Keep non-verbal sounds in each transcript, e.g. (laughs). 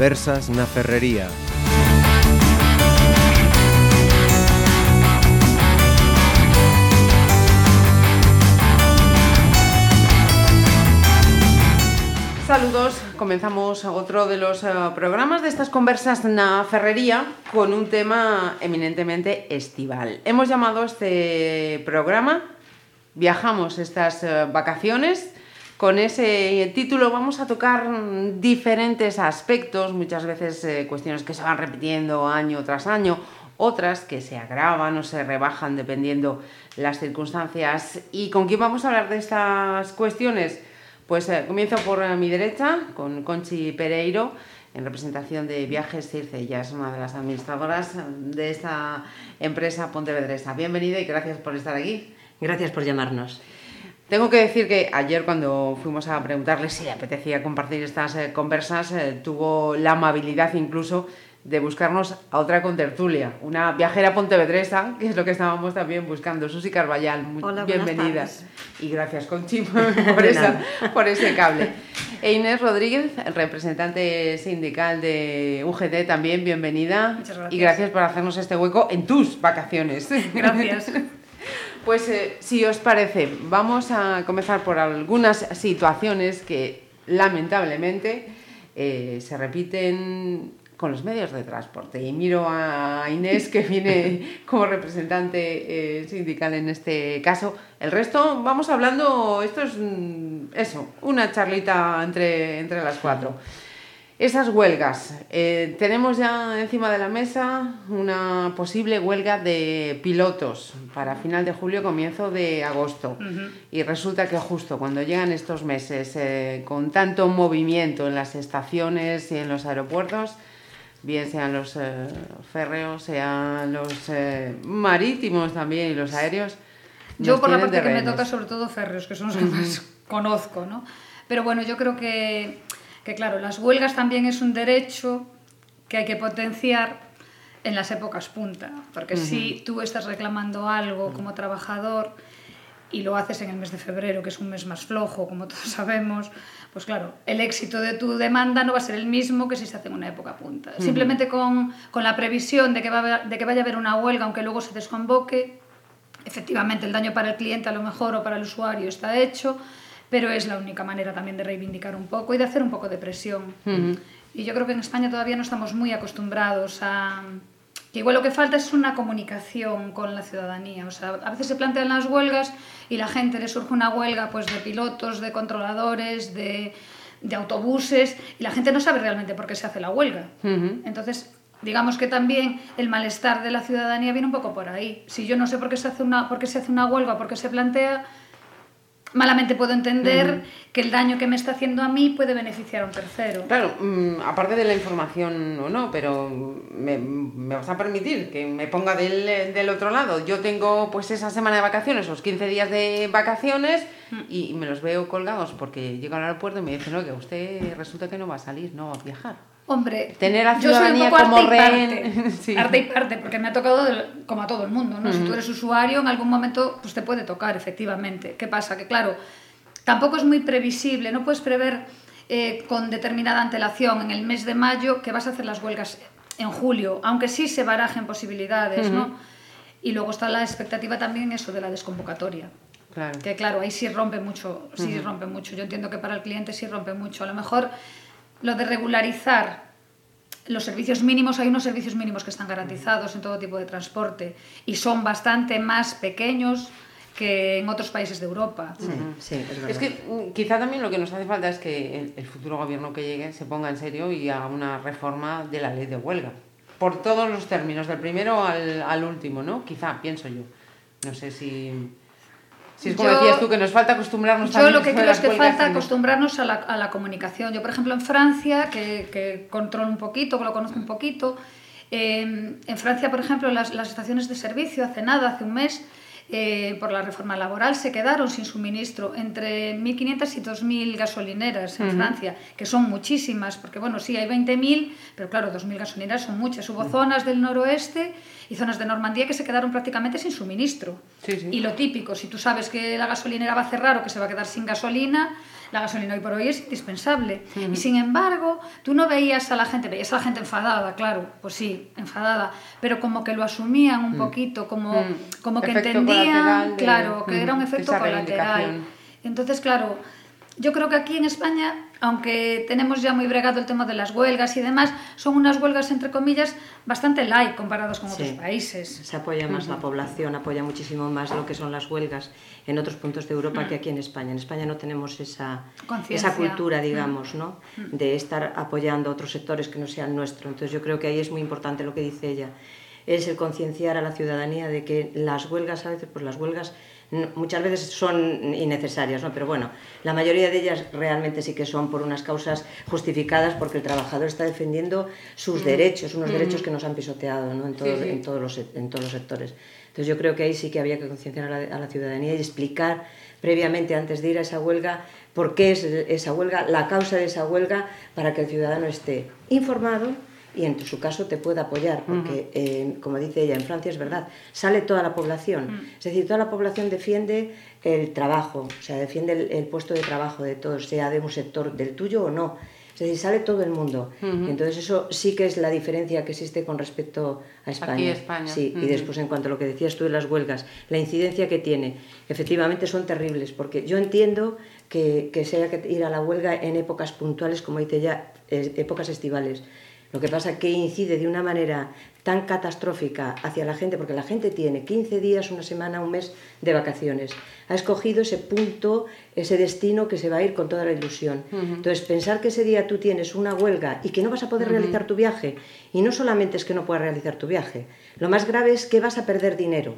Conversas na Ferrería. Saludos, comenzamos otro de los uh, programas de estas conversas na ferrería con un tema eminentemente estival. Hemos llamado este programa Viajamos estas uh, vacaciones. Con ese título vamos a tocar diferentes aspectos, muchas veces eh, cuestiones que se van repitiendo año tras año, otras que se agravan o se rebajan dependiendo las circunstancias. ¿Y con quién vamos a hablar de estas cuestiones? Pues eh, comienzo por eh, mi derecha con Conchi Pereiro, en representación de Viajes Circe. Ella es una de las administradoras de esta empresa pontevedresa. Bienvenida y gracias por estar aquí. Gracias por llamarnos. Tengo que decir que ayer cuando fuimos a preguntarle si le apetecía compartir estas eh, conversas, eh, tuvo la amabilidad incluso de buscarnos a otra contertulia, una viajera pontevedresa, que es lo que estábamos también buscando, Susi Carballal, muy Hola, bienvenida. tardes. Y gracias, Conchi, (laughs) (laughs) por, esa, por ese cable. E Inés Rodríguez, representante sindical de UGT, también bienvenida. Muchas gracias. Y gracias por hacernos este hueco en tus vacaciones. Gracias. (laughs) Pues eh, si os parece, vamos a comenzar por algunas situaciones que lamentablemente eh, se repiten con los medios de transporte. Y miro a Inés, que viene (laughs) como representante eh, sindical en este caso. El resto, vamos hablando, esto es mm, eso, una charlita entre, entre las cuatro. Esas huelgas. Eh, tenemos ya encima de la mesa una posible huelga de pilotos para final de julio, comienzo de agosto. Y resulta que justo cuando llegan estos meses, eh, con tanto movimiento en las estaciones y en los aeropuertos, bien sean los eh, férreos, sean los eh, marítimos también y los aéreos. Yo por la parte que me toca sobre todo férreos, que son los que más conozco, ¿no? Pero bueno, yo creo que, que claro, las huelgas también es un derecho que hay que potenciar en las épocas punta, porque si tú estás reclamando algo como trabajador y lo haces en el mes de febrero, que es un mes más flojo, como (laughs) todos sabemos, pues claro, el éxito de tu demanda no va a ser el mismo que si se hace en una época punta. Simplemente con, con la previsión de que, va de que vaya a haber una huelga, aunque luego se desconvoque, efectivamente el daño para el cliente a lo mejor o para el usuario está hecho, pero es la única manera también de reivindicar un poco y de hacer un poco de presión. Y yo creo que en España todavía no estamos muy acostumbrados a... Que igual lo que falta es una comunicación con la ciudadanía. O sea, a veces se plantean las huelgas y la gente le surge una huelga pues, de pilotos, de controladores, de, de autobuses y la gente no sabe realmente por qué se hace la huelga. Entonces, digamos que también el malestar de la ciudadanía viene un poco por ahí. Si yo no sé por qué se hace una, por qué se hace una huelga, por qué se plantea, malamente puedo entender que el daño que me está haciendo a mí puede beneficiar a un tercero. Claro, mm, aparte de la información o no, pero me, me vas a permitir que me ponga del, del otro lado. Yo tengo pues esa semana de vacaciones, los 15 días de vacaciones y me los veo colgados porque llego al aeropuerto y me dicen, no, que usted resulta que no va a salir, no va a viajar. Hombre, Tener a yo soy un ciudadanía poco como arte y rehén. parte, (laughs) Sí. arte y parte, porque me ha tocado del- como a todo el mundo, ¿no? Si tú eres usuario, en algún momento pues te puede tocar, efectivamente. ¿Qué pasa? Que claro, tampoco es muy previsible, no puedes prever eh, con determinada antelación en el mes de mayo que vas a hacer las huelgas en julio, aunque sí se barajen posibilidades, ¿no? Y luego está la expectativa también eso de la desconvocatoria. Claro. Que claro, ahí sí rompe mucho, sí rompe mucho. Yo entiendo que para el cliente sí rompe mucho. A lo mejor lo de regularizar los servicios mínimos, hay unos servicios mínimos que están garantizados en todo tipo de transporte y son bastante más pequeños que en otros países de Europa. Sí, sí, es verdad. Es que mm, quizá también lo que nos hace falta es que el, el futuro gobierno que llegue se ponga en serio y haga una reforma de la ley de huelga. Por todos los términos, del primero al, al último, ¿no? Quizá, pienso yo. No sé si... Si es como Yo- decías tú, que nos falta acostumbrarnos Yo también lo que a creo es que falta acostumbrarnos a la, a la comunicación. Yo, por ejemplo, en Francia, que, que controlo un poquito, que lo conozco un poquito, eh, en Francia, por ejemplo, las, las estaciones de servicio, hace nada, hace un mes, eh, por la reforma laboral, se quedaron sin suministro entre 1.500 y 2.000 gasolineras en Francia, que son muchísimas, porque bueno, sí, hay 20.000, pero claro, 2.000 gasolineras son muchas. Hubo zonas del noroeste y zonas de Normandía que se quedaron prácticamente sin suministro. Sí, sí. Y lo típico, si tú sabes que la gasolinera va a cerrar o que se va a quedar sin gasolina, la gasolina hoy por hoy es indispensable. Y sin embargo, tú no veías a la gente, veías a la gente enfadada, claro, pues sí, enfadada, pero como que lo asumían un poquito, como, como que Efecto entendían, de- claro, que era un efecto colateral. Entonces, claro, yo creo que aquí en España, aunque tenemos ya muy bregado el tema de las huelgas y demás, son unas huelgas, entre comillas, bastante light comparados con Sí. otros países. Se apoya más la población, apoya muchísimo más lo que son las huelgas en otros puntos de Europa que aquí en España. En España no tenemos esa, esa cultura, digamos, ¿no? de estar apoyando a otros sectores que no sean nuestro. Entonces yo creo que ahí es muy importante lo que dice ella. Es el concienciar a la ciudadanía de que las huelgas, a veces, pues las huelgas muchas veces son innecesarias, ¿no? pero bueno, la mayoría de ellas realmente sí que son por unas causas justificadas porque el trabajador está defendiendo sus derechos, unos derechos que nos han pisoteado ¿no? en, Sí, sí. en, todos los, en todos los sectores. Entonces yo creo que ahí sí que había que concienciar a la, a la ciudadanía y explicar previamente, antes de ir a esa huelga, por qué es esa huelga, la causa de esa huelga, para que el ciudadano esté informado y en su caso te pueda apoyar, porque eh, como dice ella, en Francia es verdad, sale toda la población, es decir, toda la población defiende el trabajo, o sea, defiende el, el puesto de trabajo de todos, sea de un sector del tuyo o no. Es decir, sale todo el mundo. Y entonces eso sí que es la diferencia que existe con respecto a España. Aquí España. Sí, y después en cuanto a lo que decías tú de las huelgas, la incidencia que tiene, efectivamente son terribles, porque yo entiendo que, que se haya que ir a la huelga en épocas puntuales, como dice ya, épocas estivales. Lo que pasa que incide de una manera tan catastrófica hacia la gente, porque la gente tiene 15 días, una semana, un mes de vacaciones. Ha escogido ese punto, ese destino que se va a ir con toda la ilusión. Entonces, pensar que ese día tú tienes una huelga y que no vas a poder realizar tu viaje, y no solamente es que no puedas realizar tu viaje, lo más grave es que vas a perder dinero.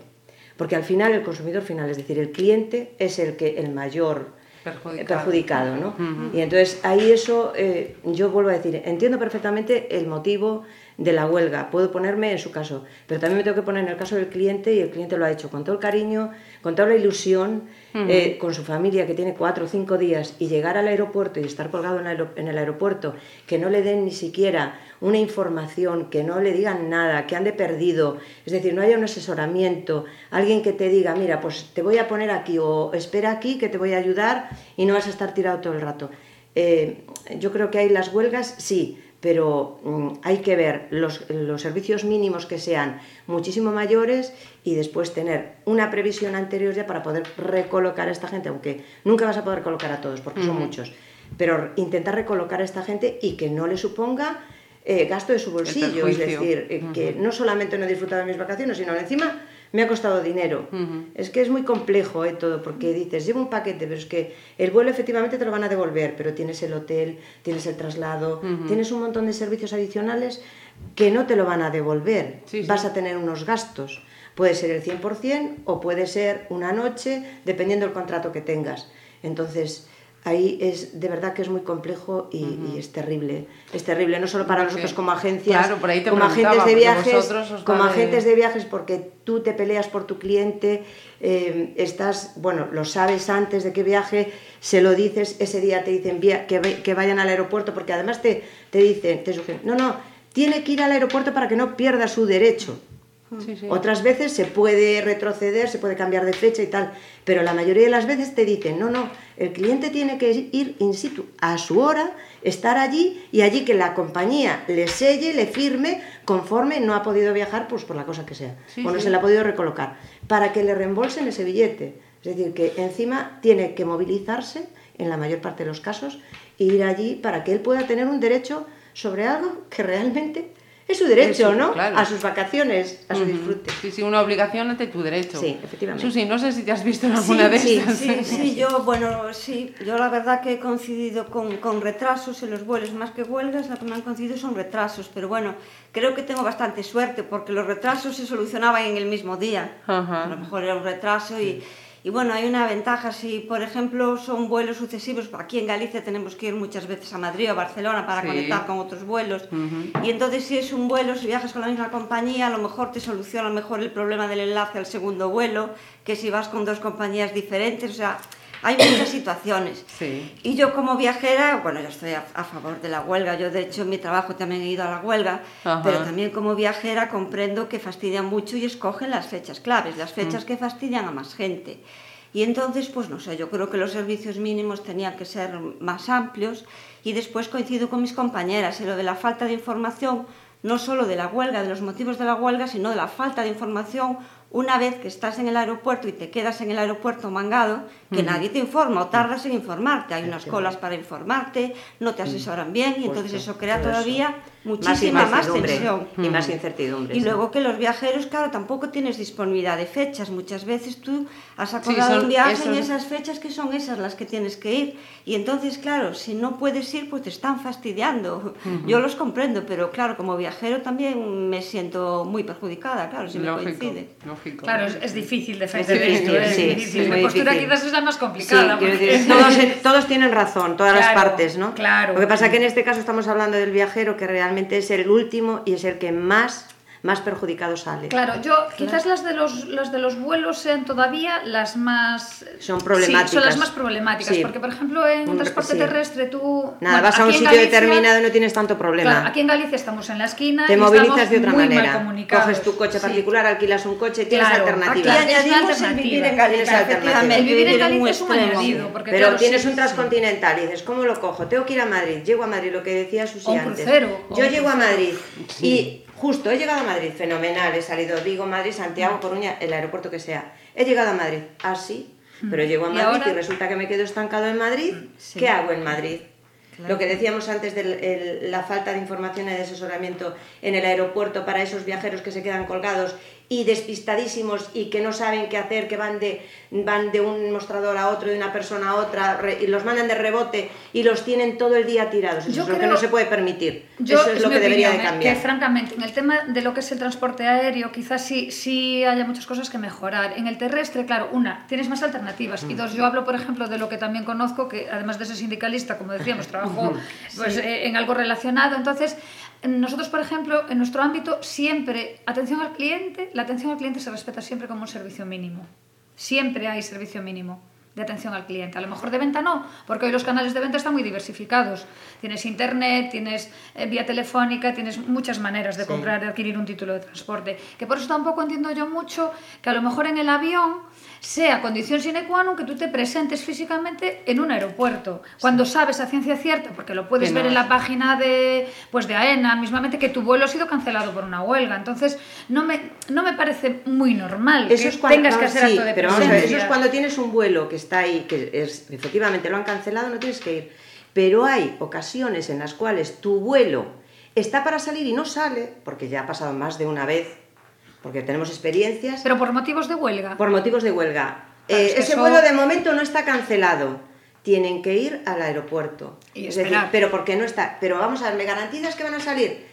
Porque al final el consumidor final, es decir, el cliente es el que el mayor Perjudicado. perjudicado, ¿no? Y entonces ahí eso, eh, yo vuelvo a decir, entiendo perfectamente el motivo de la huelga, puedo ponerme en su caso, pero también me tengo que poner en el caso del cliente y el cliente lo ha hecho con todo el cariño, con toda la ilusión, eh, con su familia que tiene cuatro o cinco días y llegar al aeropuerto y estar colgado en, aero- en el aeropuerto, que no le den ni siquiera una información, que no le digan nada, que ande perdido, es decir, no haya un asesoramiento, alguien que te diga, mira, pues te voy a poner aquí o espera aquí que te voy a ayudar y no vas a estar tirado todo el rato. Eh, yo creo que hay las huelgas, sí, pero mm, hay que ver los, los servicios mínimos que sean muchísimo mayores y después tener una previsión anterior ya para poder recolocar a esta gente, aunque nunca vas a poder colocar a todos porque son muchos, pero intentar recolocar a esta gente y que no le suponga eh, gasto de su bolsillo, es decir, eh, que no solamente no he disfrutado de mis vacaciones, sino encima me ha costado dinero. Es que es muy complejo eh, todo, porque dices, llevo un paquete, pero es que el vuelo efectivamente te lo van a devolver, pero tienes el hotel, tienes el traslado, tienes un montón de servicios adicionales que no te lo van a devolver. Sí, sí. Vas a tener unos gastos. Puede ser el 100% o puede ser una noche, dependiendo del contrato que tengas. Entonces, ahí es de verdad que es muy complejo y, y es terrible. Es terrible, no solo para Porque- nosotros como agencias, claro, por ahí te como agentes de viajes, como agentes de viajes, porque tú te peleas por tu cliente, eh, estás, bueno, lo sabes antes de que viaje, se lo dices, ese día te dicen que, que vayan al aeropuerto, porque además te, te dicen, te sugieren, no, no, tiene que ir al aeropuerto para que no pierda su derecho. Sí, sí. Otras veces se puede retroceder, se puede cambiar de fecha y tal, pero la mayoría de las veces te dicen, no, no, el cliente tiene que ir in situ, a su hora, estar allí y allí que la compañía le selle, le firme, conforme no ha podido viajar pues por la cosa que sea, Sí, o no se le ha podido recolocar, para que le reembolsen ese billete. Es decir, que encima tiene que movilizarse, en la mayor parte de los casos, e ir allí para que él pueda tener un derecho sobre algo que realmente es su derecho, Es su- ¿no? claro. A sus vacaciones, a su Ujú. disfrute. Sí, sí, una obligación ante tu derecho. Sí, efectivamente. Susi, no sé si te has visto en alguna de sí, estas. Sí, (laughs) sí, yo, bueno, sí, yo la verdad que he coincidido con, con retrasos en los vuelos, más que huelgas, lo que me han coincidido son retrasos, pero bueno, creo que tengo bastante suerte porque los retrasos se solucionaban en el mismo día. Ajá. A lo mejor era un retraso y, y bueno, hay una ventaja, si por ejemplo son vuelos sucesivos, aquí en Galicia tenemos que ir muchas veces a Madrid o a Barcelona para Sí. conectar con otros vuelos, y entonces si es un vuelo, si viajas con la misma compañía, a lo mejor te soluciona mejor el problema del enlace al segundo vuelo, que si vas con dos compañías diferentes, o sea, hay muchas situaciones. (coughs) Sí. Y yo como viajera, bueno, yo estoy a, a favor de la huelga, yo de hecho en mi trabajo también he ido a la huelga, Ajá. pero también como viajera comprendo que fastidian mucho y escogen las fechas claves, las fechas que fastidian a más gente. Y entonces, pues no sé, yo creo que los servicios mínimos tenían que ser más amplios y después coincido con mis compañeras en lo de la falta de información, no solo de la huelga, de los motivos de la huelga, sino de la falta de información una vez que estás en el aeropuerto y te quedas en el aeropuerto mangado, que uh -huh. nadie te informa o tardas en informarte. Hay unas colas para informarte, no te asesoran bien y entonces eso crea todavía muchísima más, más tensión. Y más incertidumbre. Y sí. luego que los viajeros, claro, tampoco tienes disponibilidad de fechas. Muchas veces tú has acordado sí, un viaje esos... en esas fechas que son esas las que tienes que ir. Y entonces, claro, si no puedes ir, pues te están fastidiando. Uh -huh. Yo los comprendo, pero claro, como viajero también me siento muy perjudicada, claro, si lógico, me coincide. Lógico. Claro, es, es difícil defender esto, es sí, difícil. Mi postura difícil. quizás es la más complicada. Sí, porque... decir, todos, todos, tienen razón, todas claro, las partes, ¿no? Claro. Lo que pasa es que en este caso estamos hablando del viajero que realmente es el último y es el que más más perjudicado sale. Claro, yo quizás las de los las de los vuelos sean todavía las más son problemáticas. Sí, son las más problemáticas, sí. porque por ejemplo en un transporte sí. terrestre tú Nada, bueno, vas a un sitio Galicia, determinado y no tienes tanto problema. Claro, aquí en Galicia estamos en la esquina Te y movilizas de otra muy manera. Mal Coges tu coche particular, alquilas un coche, tienes claro, alternativas. Aquí añadimos el vivir en Galicia. El vivir en Galicia es un añadido, porque Pero claro, tienes un transcontinental y dices, ¿cómo lo cojo? Tengo que ir a Madrid, llego a Madrid, lo que decía Susi antes. Crucero, Yo llego a Madrid y Justo, he llegado a Madrid, fenomenal, he salido Vigo, Madrid, Santiago, Coruña, el aeropuerto que sea. He llegado a Madrid, así, ah, pero llego a Madrid y, ahora... y, resulta que me quedo estancado en Madrid. Sí. ¿Qué hago en Madrid? Claro. Lo que decíamos antes de la falta de información y de asesoramiento en el aeropuerto para esos viajeros que se quedan colgados y despistadísimos y que no saben qué hacer, que van de, van de un mostrador a otro, de una persona a otra, re, y los mandan de rebote y los tienen todo el día tirados. Eso yo es creo, lo que no se puede permitir. Yo, Eso es, es lo que opinión, debería de ¿eh? cambiar. Que francamente, en el tema de lo que es el transporte aéreo, quizás sí, sí haya muchas cosas que mejorar. En el terrestre, claro, una, tienes más alternativas. Y dos, yo hablo, por ejemplo, de lo que también conozco, que además de ser sindicalista, como decíamos, trabajo (laughs) pues, eh, en algo relacionado. Entonces, nosotros, por ejemplo, en nuestro ámbito, siempre, atención al cliente, la atención al cliente se respeta siempre como un servicio mínimo. Siempre hay servicio mínimo de atención al cliente. A lo mejor de venta no, porque hoy los canales de venta están muy diversificados. Tienes internet, tienes eh, vía telefónica, tienes muchas maneras de comprar, de adquirir un título de transporte. Que por eso tampoco entiendo yo mucho que a lo mejor en el avión sea condición sine qua non que tú te presentes físicamente en un aeropuerto, cuando sí. sabes a ciencia cierta, porque lo puedes que ver no. en la página de, pues de AENA mismamente, que tu vuelo ha sido cancelado por una huelga. Entonces, no me, no me parece muy normal eso que es cuando, tengas que hacer sí, acto de pero. Vamos a ver, eso es cuando tienes un vuelo que está ahí, que es, efectivamente lo han cancelado, no tienes que ir. Pero hay ocasiones en las cuales tu vuelo está para salir y no sale, porque ya ha pasado más de una vez, porque tenemos experiencias. Pero por motivos de huelga. Por motivos de huelga. Claro, eh, es ese eso... vuelo de momento no está cancelado. Tienen que ir al aeropuerto. Y es decir, pero ¿por qué no está? Pero vamos a ver, ¿me garantizas que van a salir?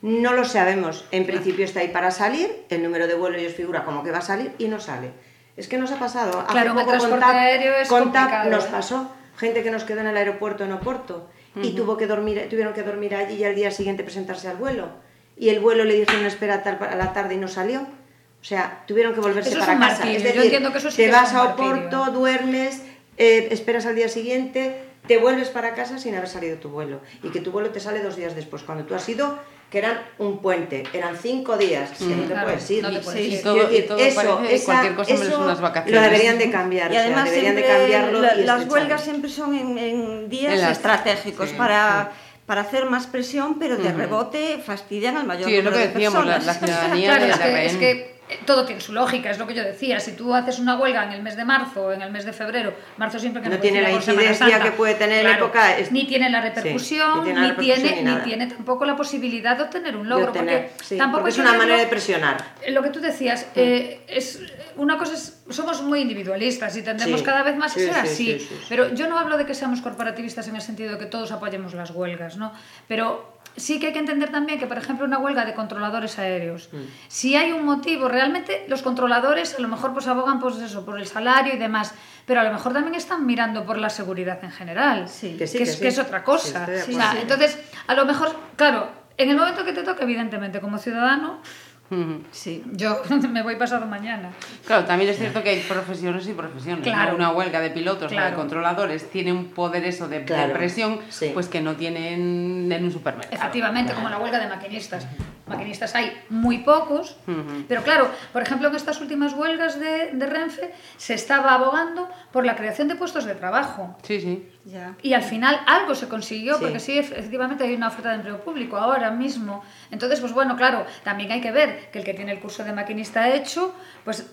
No lo sabemos. En principio está ahí para salir, el número de vuelo ellos figura como que va a salir y no sale. Es que nos ha pasado. Claro, Hace poco el transporte con TAP, aéreo es con TAP nos ¿eh? pasó. Gente que nos quedó en el aeropuerto en Oporto uh -huh. y tuvo que dormir, tuvieron que dormir allí y al día siguiente presentarse al vuelo. Y el vuelo le dijeron espera a la tarde y no salió. O sea, tuvieron que volverse eso para es casa. Martirio. Es decir, Yo entiendo que eso sí te que vas es a martirio. Oporto, duermes, eh, esperas al día siguiente, te vuelves para casa sin haber salido tu vuelo. Y que tu vuelo te sale dos días después. Cuando tú has ido, que eran un puente, eran cinco días, que no te claro, puedes ir. no te puedes ir. Todo, todo eso, esa, cualquier cosa menos eso unas vacaciones. lo deberían de cambiar. Y además o sea, deberían de cambiarlo la, y las huelgas siempre son en, en días En las- estratégicos sí, para, para hacer más presión, pero de rebote fastidian al mayor Sí, es lo número que de decíamos, la, personas. la ciudadanía Claro, de es la que, es que todo tiene su lógica, es lo que yo decía. Si tú haces una huelga en el mes de marzo o en el mes de febrero, marzo siempre que No no, tiene la incidencia Santa, que puede tener en claro, época es- Ni tiene la Sí, repercusión, ni tiene la ni, tiene, ni nada. ni tiene tampoco la posibilidad de obtener un logro. obtener, porque sí, tampoco porque es una manera de presionar. Lo que tú decías, eh, es una cosa es, somos muy individualistas y tendemos Sí. cada vez más a ser sí, así. sí, sí, sí. Pero yo no hablo de que seamos corporativistas en el sentido de que todos apoyemos las huelgas, ¿no? Pero sí que hay que entender también que, por ejemplo, una huelga de controladores aéreos, Mm. si hay un motivo, realmente los controladores a lo mejor pues abogan pues eso, por el salario y demás, pero a lo mejor también están mirando por la seguridad en general, Sí. Que sí, que, que es, sí. que es otra cosa. O sea, entonces, a lo mejor, claro, en el momento que te toque, evidentemente, como ciudadano. Sí. yo (laughs) me voy pasado mañana. Claro, también es cierto que hay profesiones y profesiones. ¿no? Claro. Una huelga de pilotos o de Claro. controladores tiene un poder eso de, de Claro, presión sí. pues que no tienen en un supermercado. Efectivamente, como la huelga de maquinistas. Maquinistas hay muy pocos, pero claro, por ejemplo, en estas últimas huelgas de, de Renfe se estaba abogando por la creación de puestos de trabajo. Sí, sí. Ya. Y al final algo se consiguió, Sí. porque sí, efectivamente hay una oferta de empleo público ahora mismo. Entonces, pues bueno, claro, también hay que ver que el que tiene el curso de maquinista hecho, pues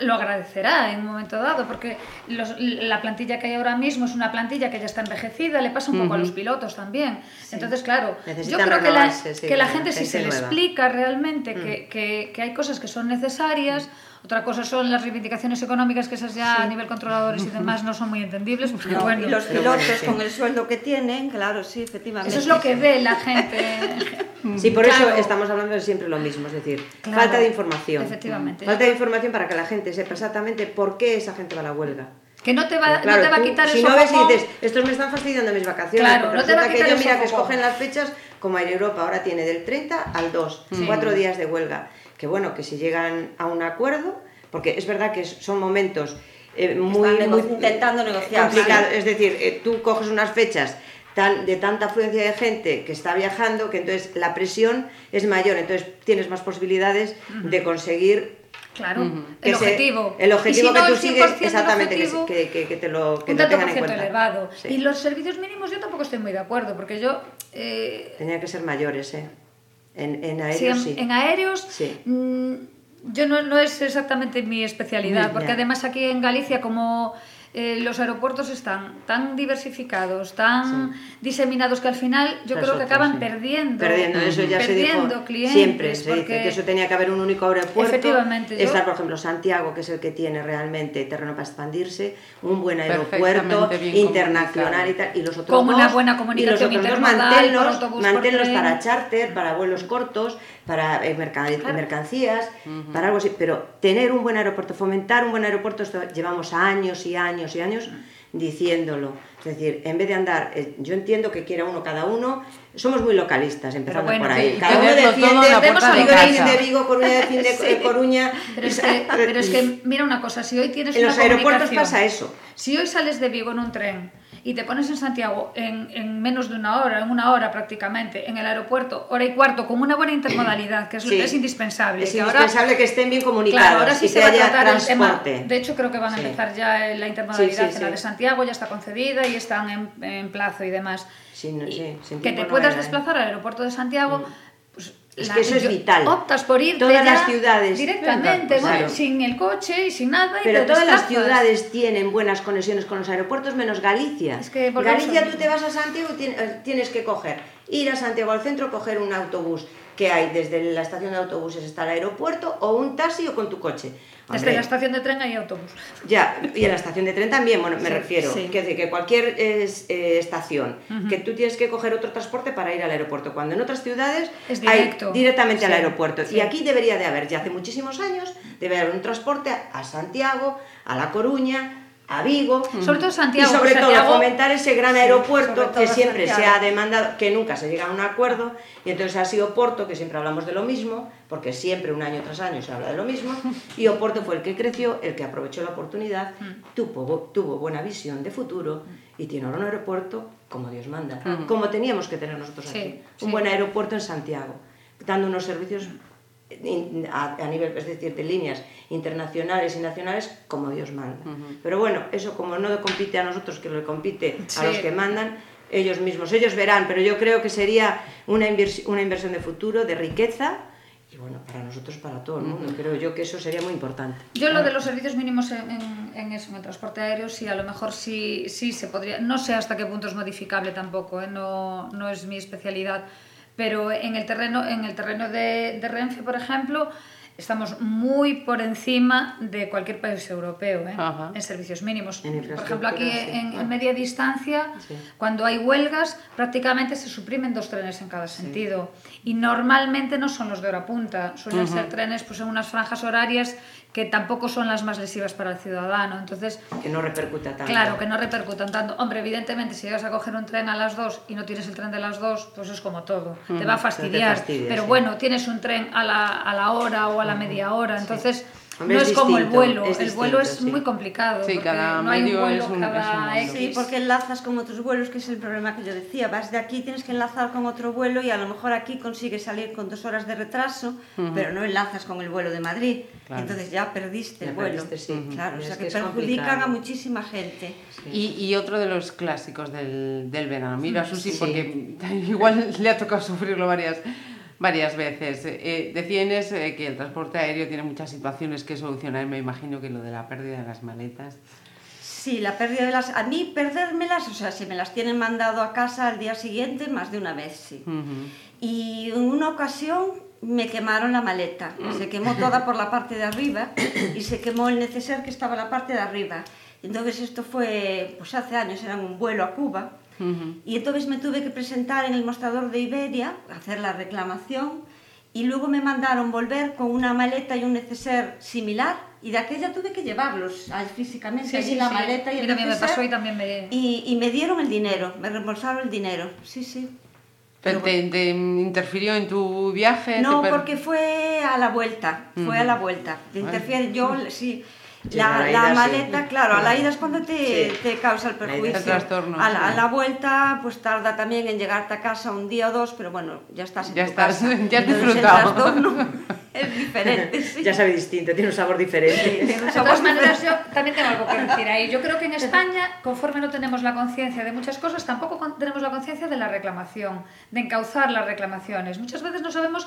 lo agradecerá en un momento dado, porque los- la plantilla que hay ahora mismo es una plantilla que ya está envejecida, le pasa un poco a los pilotos también. Entonces, claro, yo creo que la, sí, que la gente, si se le explica realmente que, que- que hay cosas que son necesarias, otra cosa son las reivindicaciones económicas, que esas ya a nivel controladores y demás no son muy entendibles, porque No, bueno, y los pilotos bueno, sí. con el sueldo que tienen, claro, sí, efectivamente. eso es lo que ve la gente. (laughs) Sí, por Claro. eso estamos hablando de siempre lo mismo, es decir, Claro, falta de información. efectivamente. Falta de información para que la gente sepa exactamente por qué esa gente va a la huelga. Que no te va, Claro, no te va a tú, quitar si el no ves y dices, estos me están fastidiando mis vacaciones, Claro, no te va a resulta que quitar yo mira que escogen las fechas, como Air Europa ahora tiene del 30 al 2, cuatro días de huelga. Que bueno, que si llegan a un acuerdo, porque es verdad que son momentos eh, muy, Están muy intentando negociar. Es decir, eh, tú coges unas fechas tan, de tanta afluencia de gente que está viajando que entonces la presión es mayor, entonces tienes más posibilidades de conseguir Claro, el objetivo. el objetivo si que no, tú sigues, 100% del exactamente, que, objetivo, que, que- que te lo, que un lo tanto tengan en cuenta. elevado. Sí. Y los servicios mínimos yo tampoco estoy muy de acuerdo, porque yo... eh, Tenían que ser mayores, ¿eh? En, en sí, aéreos en, sí. en aéreos... Sí. mm, yo no, no es exactamente mi especialidad, porque además aquí en Galicia como eh, los aeropuertos están tan diversificados, tan diseminados que al final yo creo que acaban sí. perdiendo, Perdiendo, eso ya se perdiendo dijo clientes, siempre, se dice que eso tenía que haber un único aeropuerto. Efectivamente, yo- Está, por ejemplo, Santiago, que es el que tiene realmente terreno para expandirse, un buen aeropuerto internacional y tal, y los otros Con dos, una buena y los comunicación otros dos por tren. para charter, para vuelos cortos, para eh, merca- mercancías, para algo así, pero tener un buen aeropuerto, fomentar un buen aeropuerto, esto llevamos años y años y años diciéndolo. Es decir, en vez de andar, eh, yo entiendo que quiera uno cada uno, somos muy localistas, empezando bueno, por ahí. sí, cada uno defiende, en la puerta de Vigo Coruña defiende (laughs) Sí. eh, Coruña. Pero es, que, (laughs) pero es que, mira una cosa, si hoy tienes En una los aeropuertos pasa eso. Si hoy sales de Vigo en un tren y te pones en Santiago en, en menos de una hora, en una hora prácticamente, en el aeropuerto, hora y cuarto, con una buena intermodalidad, que es, Sí. es indispensable. Es que ahora- indispensable que estén bien comunicados Claro, ahora sí y se que va a tratar el tema. transporte. De hecho, creo que van a Sí. empezar ya la intermodalidad en la de Santiago, ya está concedida y están en, en plazo y demás. No- Y que te no puedas era, ¿eh? desplazar al aeropuerto de Santiago, pues Es la- que eso es vital. Optas por irte Todas las ciudades- directamente, Claro. sin el coche y sin nada. y Pero todas las ciudades tienen buenas conexiones con los aeropuertos, menos Galicia. Es que Galicia al tú te vas a Santiago y eh, tienes que coger, ir a Santiago al centro, coger un autobús que hay desde la estación de autobuses hasta el aeropuerto, o un taxi o con tu coche. Desde la estación de tren hay autobús. Ya, y en la estación de tren también, bueno, me Sí, refiero. sí. Que, que cualquier es- eh, estación, que tú tienes que coger otro transporte para ir al aeropuerto, cuando en otras ciudades Es hay directo. directamente al aeropuerto. Y aquí debería de haber, ya hace muchísimos años, debe haber un transporte a Santiago, a La Coruña, a Vigo. Sobre todo Santiago. y sobre todo Santiago- fomentar ese gran Sí, aeropuerto que siempre se Santiago. ha demandado, que nunca se llega a un acuerdo, y entonces ha sido Porto, que siempre hablamos de lo mismo, porque siempre un año tras año se habla de lo mismo, y Oporto fue el que creció, el que aprovechó la oportunidad, tuvo, tuvo buena visión de futuro, y tiene ahora un aeropuerto como Dios manda, como teníamos que tener nosotros Sí, aquí, sí. un buen aeropuerto en Santiago, dando unos servicios a, a nivel, es decir, de líneas internacionales y nacionales como Dios manda. Pero bueno, eso como no compite a nosotros, que le compite Sí. a los que mandan, ellos mismos, ellos verán, pero yo creo que sería una, inversi- una inversión de futuro, de riqueza, y bueno, para nosotros, para todo el mundo, creo yo que eso sería muy importante. Yo lo de los servicios mínimos en, en- en eso, en el transporte aéreo, sí, a lo mejor sí, sí se podría. No sé hasta qué punto es modificable tampoco, ¿eh? no, no es mi especialidad. Pero en el terreno, en el terreno de, de Renfe, por ejemplo, estamos muy por encima de cualquier país europeo ¿eh? En servicios mínimos. En Por ejemplo, aquí sí. en, en Bueno. media distancia, Sí. cuando hay huelgas, prácticamente se suprimen dos trenes en cada sentido. Y normalmente no son los de hora punta, suelen ser trenes pues, en unas franjas horarias que tampoco son las más lesivas para el ciudadano. Entonces, Que no repercuta tanto. claro, que no repercutan tanto. Hombre, evidentemente, si llegas a coger un tren a las 2 y no tienes el tren de las 2, pues es como todo. Te va a fastidiar. fastidia, pero sí. bueno, tienes un tren a la, a la hora o a la media hora. Entonces, no es es, como el vuelo. es el vuelo es sí. muy complicado. Sí, cada no medio vuelo es un- cada es un. Sí, porque enlazas con otros vuelos, que es el problema que yo decía. Vas de aquí, tienes que enlazar con otro vuelo y a lo mejor aquí consigues salir con dos horas de retraso, pero no enlazas con el vuelo de Madrid. Claro. Entonces ya perdiste Ya el vuelo. perdiste, sí. Claro, o Es sea que que, perjudican complicado. a muchísima gente. Y, y otro de los clásicos del, del verano. Mira, Susi, Sí. porque (laughs) igual le ha tocado sufrirlo varias, varias veces. Eh, decía Inés eh, que el transporte aéreo tiene muchas situaciones que solucionar. Me imagino que lo de la pérdida de las maletas. Sí, la pérdida de las... A mí perdérmelas, o sea, si me las tienen mandado a casa al día siguiente, más de una vez, sí. Y en una ocasión me quemaron la maleta. Se quemó toda por la parte de arriba y se quemó el neceser que estaba en la parte de arriba. Entonces esto fue, pues hace años, era un vuelo a Cuba. Ujú. Y entonces me tuve que presentar en el mostrador de Iberia, hacer la reclamación, y luego me mandaron volver con una maleta y un neceser similar, y de aquella tuve que llevarlos físicamente, Sí, allí sí, la sí. maleta y A el también me neceser, pasó y también me- Y, y me dieron el dinero, me reembolsaron el dinero, sí, sí. Pero te, te interfirió en tu viaje? No, per- porque fue a la vuelta, fue a la vuelta. Te interfiere, yo, sí. La, la la ida sí. maleta, claro, a la ida es cuando te, Sí. te causa el perjuicio. el trastorno, a, la, sí. a la vuelta, pues tarda también en llegarte a casa un día o dos, pero bueno, ya estás en Ya tu estás, casa. (laughs) ya has Entonces, el disfrutado. trastorno (laughs) es diferente, sí. Ya sabe distinto, tiene un sabor diferente. De todas maneras, diferente. yo también tengo algo que decir ahí. Yo creo que en España, conforme no tenemos la conciencia de muchas cosas, tampoco tenemos la conciencia de la reclamación, de encauzar las reclamaciones. Muchas veces no sabemos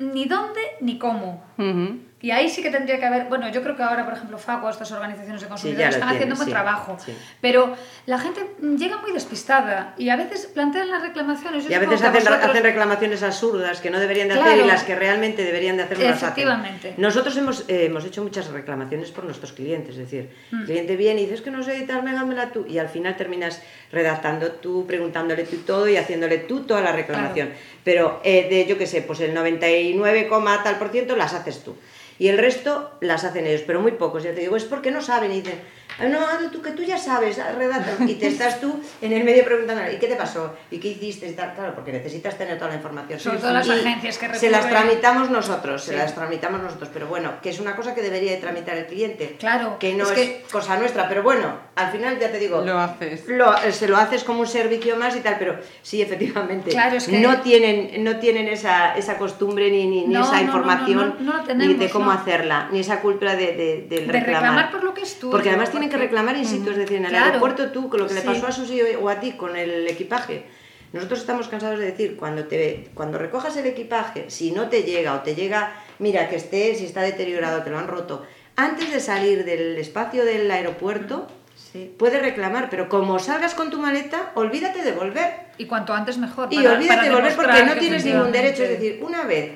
ni dónde ni cómo. Ujú. Y ahí sí que tendría que haber, bueno, yo creo que ahora, por ejemplo, FACO, estas organizaciones de consumidores están tienen, haciendo un buen sí, trabajo, sí. pero la gente mm, llega muy despistada y a veces plantean las reclamaciones. Yo Y a veces hacen, vosotros- hacen reclamaciones absurdas que no deberían de hacer Claro. y las que realmente deberían de hacer no las hacen. Efectivamente. Nosotros hemos, eh, hemos hecho muchas reclamaciones por nuestros clientes, es decir, Mm. el cliente viene y dice, es que no sé tal, véngamela tú, y al final terminas redactando tú, preguntándole tú todo y haciéndole tú toda la reclamación. Pero eh, de, yo qué sé, pues el 99, coma tal por ciento las haces tú. Y el resto las hacen ellos, pero muy pocos. Ya te digo, es porque no saben y dicen, "Ah, no, Adu, tú que tú ya sabes, ah, redacta. Y te estás tú en el medio preguntando, ¿y qué te pasó? ¿Y qué hiciste? Y tal. Claro, porque necesitas tener toda la información. Sobre todo las agencias que Se las tramitamos nosotros, se Sí. las tramitamos nosotros, pero bueno, que es una cosa que debería de tramitar el cliente. Claro, Que no es es, que- cosa nuestra, pero bueno, al final ya te digo, Lo haces. lo- eh, se lo haces como un servicio más y tal, pero sí, efectivamente, Claro, es que- no tienen, no tienen esa, esa costumbre ni, ni, ni No, esa no, no, información, no, no, no la ni tenemos, de cómo no. hacerla, ni esa culpa de, de- del De reclamar. reclamar por lo que es tuyo, Porque además que reclamar in situ, es decir, en el Claro. aeropuerto tú, con lo que le Sí. pasó a Susi o a ti con el equipaje. Nosotros estamos cansados de decir, cuando, te, cuando recojas el equipaje, si no te llega o te llega, mira que esté, si está deteriorado, te lo han roto, antes de salir del espacio del aeropuerto, Sí. puedes reclamar, pero como salgas con tu maleta, olvídate de volver. Y cuanto antes mejor. Y olvídate de volver porque no tienes ningún derecho. Es decir, una vez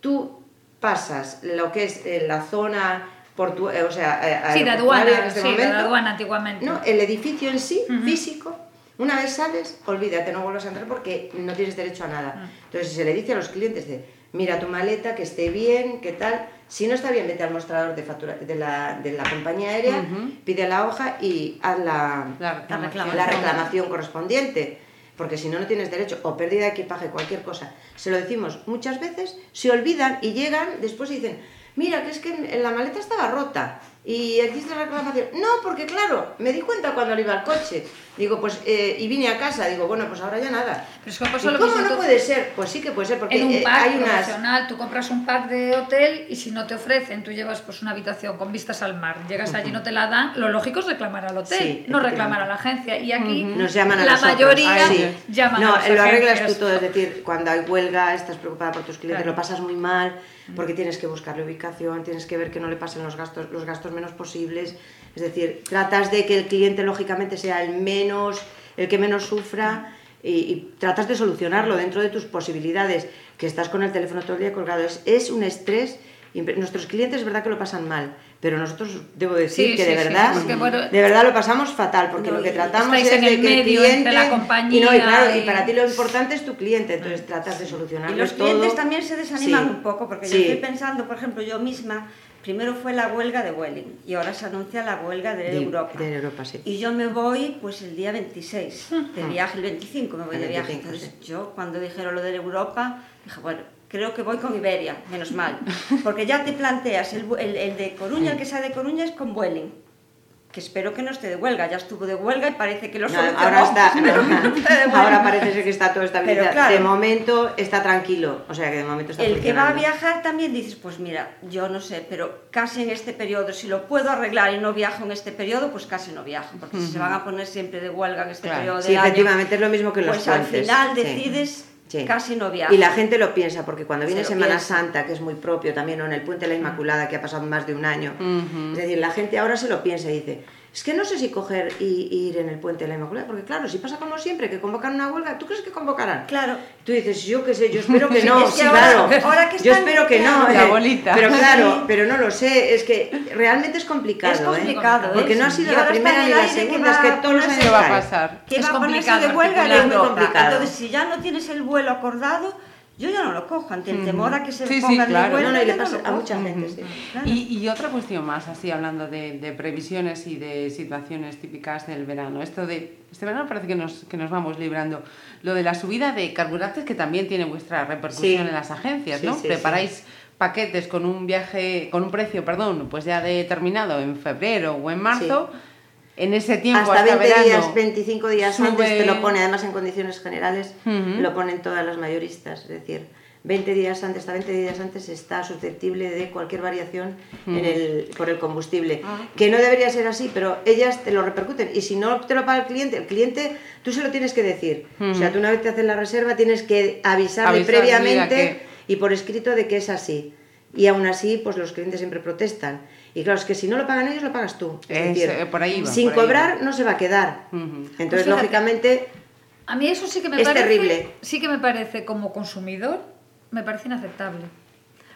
tú pasas lo que es eh, la zona portu eh, o sea, eh, Sí, de aduana, en este sí, de aduana antiguamente. no, el edificio en sí, físico, una vez sales, olvídate, no vuelvas a entrar porque no tienes derecho a nada. Mm. Entonces se le dice a los clientes de, mira tu maleta, que esté bien, que tal. Si no está bien, vete al mostrador de, factura, de, la, de la compañía aérea, pide la hoja y haz la, La reclamación. reclamación. la reclamación correspondiente. Porque si no, no tienes derecho, o pérdida de equipaje, cualquier cosa. Se lo decimos muchas veces, se olvidan y llegan después y dicen, mira, que es que la maleta estaba rota. Y hiciste la reclamación. No, porque claro, me di cuenta cuando iba al coche. Digo, pues, eh, y vine a casa. Digo, bueno, pues ahora ya nada. Pero es que pasa ¿Y lo ¿Cómo mismo no tú- puede ser? Pues sí que puede ser, porque en un eh, pack hay unas... profesional, tú compras un pack de hotel y si no te ofrecen, tú llevas pues una habitación con vistas al mar, llegas allí no te la dan, lo lógico es reclamar al hotel, Sí, no reclamar a la agencia. Y aquí Nos llaman a la nosotros. mayoría Ah, sí. llaman no, a las lo arreglas tú todo, es decir, cuando hay huelga, estás preocupada por tus clientes, Claro. lo pasas muy mal, porque tienes que buscarle ubicación, tienes que ver que no le pasen los gastos, los gastos menos posibles, es decir, tratas de que el cliente lógicamente sea el menos, el que menos sufra y, y tratas de solucionarlo dentro de tus posibilidades, que estás con el teléfono todo el día colgado, es, es un estrés, nuestros clientes es verdad que lo pasan mal, pero nosotros debo decir Sí, que sí, de sí, verdad, porque, bueno, de verdad lo pasamos fatal, porque No, lo que tratamos es en de el que el medio cliente entre la y no, y compañía claro, y y- para ti lo importante es tu cliente, entonces tratas de solucionarlo Y los todo. clientes también se desaniman Sí. un poco, porque Sí. yo estoy pensando, por ejemplo, yo misma, primero fue la huelga de Vueling y ahora se anuncia la huelga de, De- Europa. de Europa, sí. Y yo me voy pues el día 26 de viaje, el 25 me voy El de viaje. 25, Entonces sí. yo cuando dijeron lo de Europa, dije, bueno, creo que voy con Iberia, menos mal. (laughs) Porque ya te planteas, el, el, el de Coruña, el que sea de Coruña es con Vueling que espero que no esté de huelga, ya estuvo de huelga y parece que lo No, ahora está, (laughs) pero no está de (laughs) huelga. ahora parece ser que está todo estabilizado. Claro. de momento está tranquilo, o sea que de momento está El que va a viajar también dices, pues mira, yo no sé, pero casi en este periodo, si lo puedo arreglar y no viajo en este periodo, pues casi no viajo, porque si se van a poner siempre de huelga en este Claro. periodo Sí, del año, efectivamente es lo mismo que los pues al final decides Sí. Casi no viajar. Y la gente lo piensa, porque cuando viene Se Semana piensa. Santa, que es muy propio también, o en el Puente de la Inmaculada, que ha pasado más de un año, es decir, la gente ahora se lo piensa y dice, es que no sé si coger y, y ir en el Puente de la Inmaculada, porque claro, si pasa como siempre, que convocan una huelga, ¿tú crees que convocarán? Claro, Tú dices, yo qué sé, yo espero (laughs) que no, es que sí, ahora- claro. ahora que yo espero que no. La eh, bolita. Pero claro, (laughs) pero no lo sé, es que realmente es complicado. es ¿eh? complicado. Porque ¿eh? no ha sido la primera ni la segunda, es que ponerse- años ¿Qué va a pasar? que Es va a ponerse de huelga. Es muy complicado. Entonces, si ya no tienes el vuelo acordado, yo ya no lo cojo, ante el temor a que se Sí, sí, pongan claro. de. No, no, y le no pasa a mucha gente, sí. Claro. Y, y otra cuestión más, así hablando de, de previsiones y de situaciones típicas del verano. Esto de este verano parece que nos, que nos vamos librando. Lo de la subida de carburantes que también tiene vuestra repercusión Sí. en las agencias, Sí, ¿no? sí, Preparáis paquetes con un viaje, con un precio, perdón, pues ya determinado en febrero o en marzo. En ese tiempo hasta hasta, 20 verano. días, 25 días sube- antes te lo pone, además en condiciones generales, lo ponen todas las mayoristas, es decir, 20 días antes, hasta 20 días antes está susceptible de cualquier variación en el, por el combustible. Ah. Que no debería ser así, pero ellas te lo repercuten. Y si no te lo paga el cliente, el cliente tú se lo tienes que decir. O sea, tú una vez te haces la reserva tienes que avisarle Avisar, previamente que- y por escrito de que es así. Y aún así, pues los clientes siempre protestan. Y claro, es que si no lo pagan ellos, lo pagas tú. Es Es, decir, eh, por ahí va, sin por ahí cobrar no se va a quedar. Entonces, Pues lógicamente, A mí eso sí que me Es parece. terrible. Sí que me parece como consumidor, me parece inaceptable.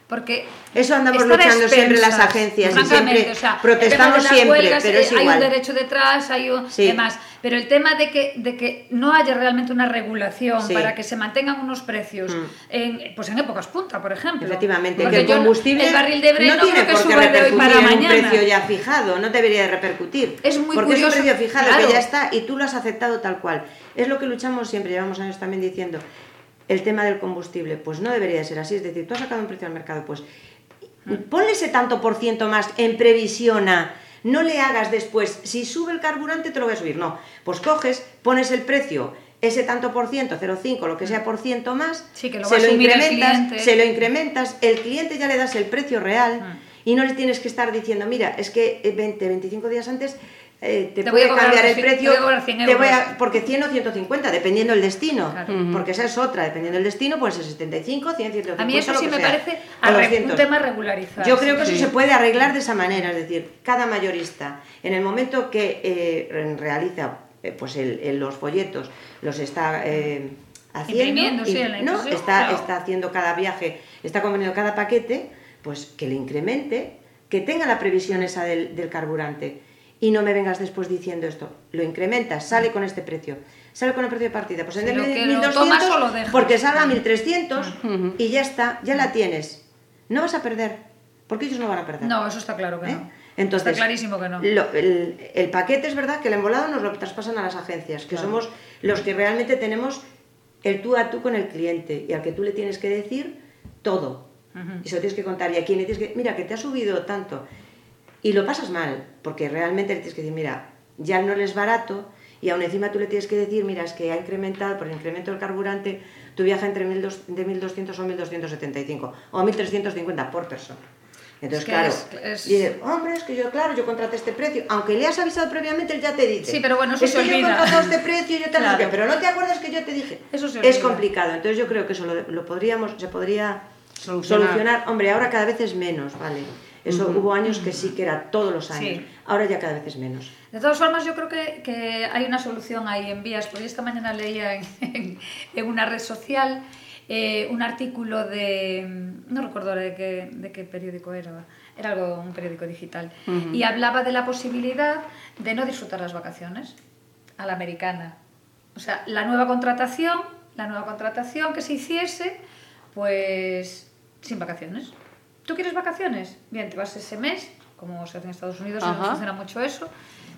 Porque Eso andamos luchando siempre las agencias y siempre o sea, protestamos siempre, huelgas, pero es Hay igual. un derecho detrás, hay un Sí. demás. Pero el tema de que, de que no haya realmente una regulación Sí. para que se mantengan unos precios Mm. en, pues en épocas punta, por ejemplo. efectivamente, Porque que el yo no- combustible el barril de Brent no tiene creo que por qué suba de hoy repercutir para en un precio ya fijado, no debería de repercutir. Es muy porque curioso, es un precio fijado claro. que ya está y tú lo has aceptado tal cual. Es lo que luchamos siempre, llevamos años también diciendo. El tema del combustible, pues no debería de ser así. Es decir, tú has sacado un precio al mercado, pues ponle ese tanto por ciento más en previsión a. No le hagas después, si sube el carburante te lo voy a subir. No, pues coges, pones el precio, ese tanto por ciento, 0,5, lo que sea por ciento más, Sí, que lo se lo incrementas, se lo incrementas, el cliente ya le das el precio real Mm. y no le tienes que estar diciendo, mira, es que eh, 20, 25 días antes eh, te, Te voy puede cambiar el 200, precio, te voy a cobrar 100 te voy a- euros. porque 100 o 150, dependiendo del destino, Claro. porque esa es otra, dependiendo del destino, pues es 75, 100, 150, A mí eso sí me sea, parece o a re- 200. un tema regularizado. Yo creo que Sí. eso se puede arreglar de esa manera, es decir, cada mayorista, en el momento que eh, realiza eh, pues el- el- los folletos, los está eh, haciendo, Imprimiendo, sí, en la no, está, claro. está haciendo cada viaje, está conveniendo cada paquete, pues que le incremente, que tenga la previsión esa del, del carburante. Y no me vengas después diciendo esto, lo incrementas, sale con este precio, sale con el precio de partida, pues en Si de que lo 1200, tomas o lo dejas. porque salga a 1300 y ya está, ya la tienes. No vas a perder, porque ellos no van a perder. No, eso está claro que ¿Eh? no. Entonces, está clarísimo que no. lo- el, el paquete es verdad que el embolado nos lo traspasan a las agencias, que Claro. somos los que realmente tenemos el tú a tú con el cliente y al que tú le tienes que decir todo. Ujú. Y se lo tienes que contar. Y a quien le tienes que mira, que te ha subido tanto. Y lo pasas mal, porque realmente le tienes que decir, mira, ya no le es barato. Y aún encima tú le tienes que decir, mira, es que ha incrementado por el incremento del carburante, tu viaja entre 1200 de 1.200 o 1.275 o 1.350 por persona. Entonces, Es que claro, es- es- dice, hombre, es que yo, claro, yo contraté este precio. Aunque le has avisado previamente, él ya te dice. Sí, pero bueno, eso es se que yo he olvida. contratado este precio, yo te lo Claro. dije, pero no te acuerdas que yo te dije. Eso se es complicado. Entonces yo creo que eso lo, lo podríamos, se podría Solucionar. solucionar. Hombre, ahora cada vez es menos, ¿vale? Eso hubo años que sí que era todos los años. Sí. Ahora ya cada vez es menos. De todas formas, yo creo que, que hay una solución ahí en vías, porque esta mañana leía en, (laughs) en- en una red social eh, un artículo de, no recuerdo de qué, de qué periódico era, era algo, un periódico digital, y hablaba de la posibilidad de no disfrutar las vacaciones a la americana. O sea, la nueva contratación, la nueva contratación que se hiciese, pues sin vacaciones. ¿Tú quieres vacaciones? Bien, te vas ese mes como se hace en Estados Unidos, Ajá. no funciona mucho eso.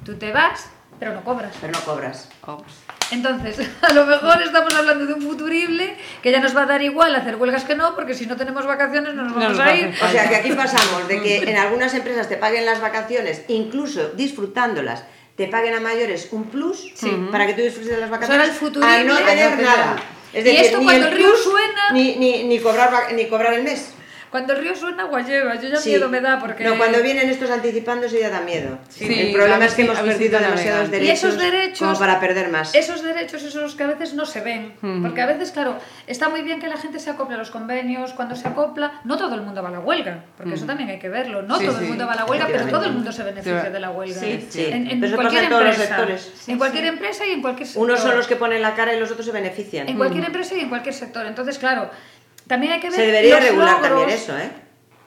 Tú te vas, pero no cobras. Pero no cobras. Ops. Entonces, (laughs) a lo mejor estamos hablando de un futurible que ya nos va a dar igual hacer huelgas que no, porque si no tenemos vacaciones no nos No vamos nos va a ir. O sea que aquí pasamos de que en algunas empresas te paguen las vacaciones, incluso disfrutándolas, te paguen a mayores un plus para que tú disfrutes de las ahora vacaciones el futurible- a no tener nada. Es Y decir, esto ni cuando el río plus, suena- Ni, ni, ni, cobrar, ni cobrar el mes. Cuando el río suena, agua lleva. Yo ya Sí. miedo me da porque... No, cuando vienen estos anticipándose ya da miedo. Sí, el problema es que hemos perdido demasiados navegan. Y derechos, esos derechos- como para perder más. Esos derechos, esos los que a veces no se ven. Porque a veces, claro, está muy bien que la gente se acople a los convenios. Cuando se acopla, no todo el mundo va a la huelga. Porque eso también hay que verlo. No Sí, todo el mundo va a la huelga, pero todo el mundo se beneficia Sí. de la huelga. Sí, sí. En, en Pero eso cualquier pasa en todos los empresa. sectores. En cualquier empresa y en cualquier sector. Unos son los que ponen la cara y los otros se benefician. En cualquier empresa y en cualquier sector. Entonces, claro, también hay que ver Se debería regular logros, también eso, ¿eh?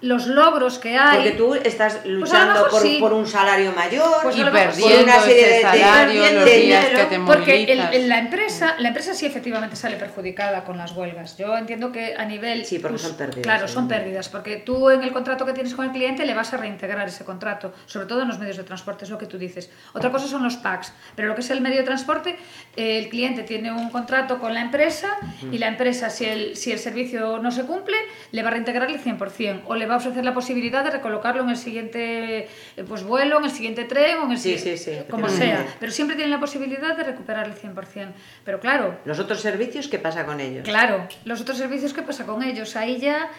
Los logros que hay. Porque tú estás Pues luchando por, sí. por un salario mayor Pues Y perdiendo una serie de- ese de- salario, perdiendo los días dinero, que te Porque el- la empresa, la empresa sí efectivamente sale perjudicada con las huelgas. Yo entiendo que a nivel Sí, porque us- son pérdidas, Claro, son pérdidas, porque tú en el contrato que tienes con el cliente le vas a reintegrar ese contrato, sobre todo en los medios de transporte, es lo que tú dices. Otra cosa son los packs, pero lo que es el medio de transporte, eh, el cliente tiene un contrato con la empresa y la empresa si el si el servicio no se cumple, le va a reintegrar el 100% o le va a ofrecer la posibilidad de recolocarlo en el siguiente eh, pues vuelo, en el siguiente tren o en el Sí, siguiente sí, sí, como sea, pero siempre tienen la posibilidad de recuperar el 100%. Pero claro, Los otros servicios, ¿qué pasa con ellos? claro, los otros servicios, ¿qué pasa con ellos? Ahí ya...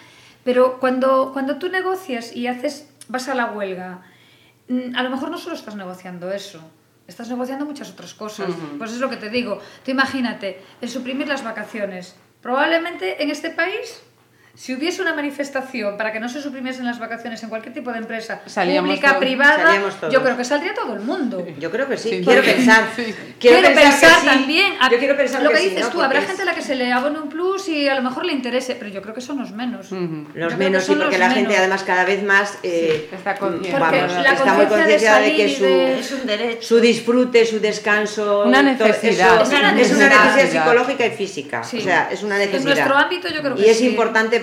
Pero cuando, cuando tú negocias y haces, vas a la huelga, mm, a lo mejor no solo estás negociando eso, estás negociando muchas otras cosas. Pues es lo que te digo. Tú imagínate, el suprimir las vacaciones. Probablemente en este país... Si hubiese una manifestación para que no se suprimiesen las vacaciones en cualquier tipo de empresa, Salíamos pública, todos. privada, yo creo que saldría todo el mundo. Yo creo que sí, Sí, quiero porque- pensar. sí. Quiero, Quiero pensar, pensar, que sí. también. a- Yo quiero pensar lo que, que sí, dices ¿no? tú, habrá gente a la que se le abone un plus y a lo mejor le interese, pero yo creo que son los menos. Los menos, sí, porque la gente además cada vez más eh, está vamos, la está muy conciencia de concienciada de, que su, de- Es un derecho. su disfrute, su descanso, Una todo necesidad. eso- Es una es una necesidad. psicológica y física. O sea, es una En necesidad. nuestro ámbito yo creo que y es sí.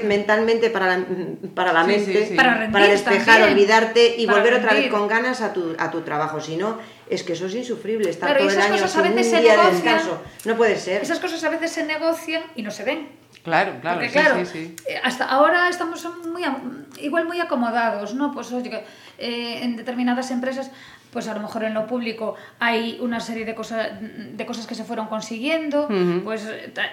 Mentalmente para la, para la Sí, mente, sí, sí. Para rendir despejar, también. olvidarte y Para volver otra vez con ganas a tu, a tu trabajo. Si no, es que eso es insufrible, estar Claro, todo el año cosas a sin un día de descanso. No puede ser. Esas cosas a veces se negocian y no se ven. Claro, claro, Porque claro, sí, sí. eh, hasta ahora estamos muy igual muy acomodados, ¿no? Pues oye, eh, en determinadas empresas, pues a lo mejor en lo público hay una serie de cosas de cosas que se fueron consiguiendo, pues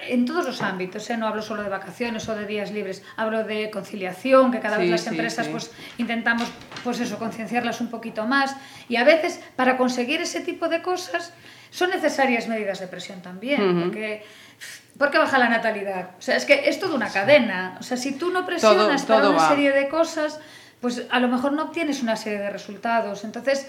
en todos los ámbitos, ¿eh? no hablo solo de vacaciones o de días libres, hablo de conciliación, que cada Sí, vez las sí, empresas sí. pues intentamos pues eso concienciarlas un poquito más y a veces para conseguir ese tipo de cosas son necesarias medidas de presión también, porque ¿Por qué baja la natalidad? O sea, es que es toda una cadena. O sea, si tú no presionas todo para una va. serie de cosas, pues a lo mejor no obtienes una serie de resultados. Entonces,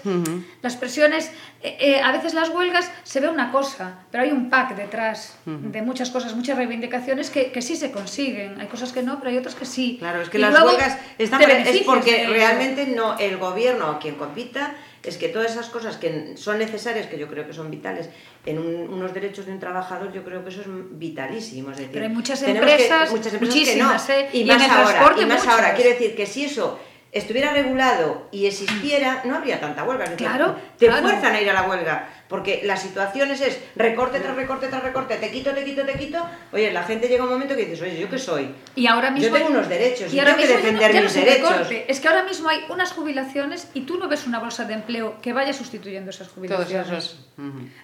las presiones, eh, eh, a veces las huelgas se ve una cosa, pero hay un pack detrás de muchas cosas, muchas reivindicaciones que, que sí se consiguen. Hay cosas que no, pero hay otras que sí. Claro, es que Y las huelgas están es porque de realmente no el gobierno o quien compita es que todas esas cosas que son necesarias, que yo creo que son vitales en un- unos derechos de un trabajador, yo creo que eso es vitalísimo. Es decir, Pero hay muchas tenemos que- empresas, muchas empresas muchísimas, que no. ¿eh? y, Y en más el ahora, y más muchas. ahora. Quiero decir que si eso estuviera regulado y existiera, no habría tanta huelga. Es decir, Claro, te claro. fuerzan a ir a la huelga, porque las situaciones es recorte tras recorte tras recorte, te quito, te quito, te quito. Oye, la gente llega un momento que dices, oye, ¿yo qué soy? Y ahora mismo Yo tengo hay- unos derechos y ahora tengo que defender no mis derechos. recorte. Es que ahora mismo hay unas jubilaciones y tú no ves una bolsa de empleo que vaya sustituyendo esas Todos jubilaciones.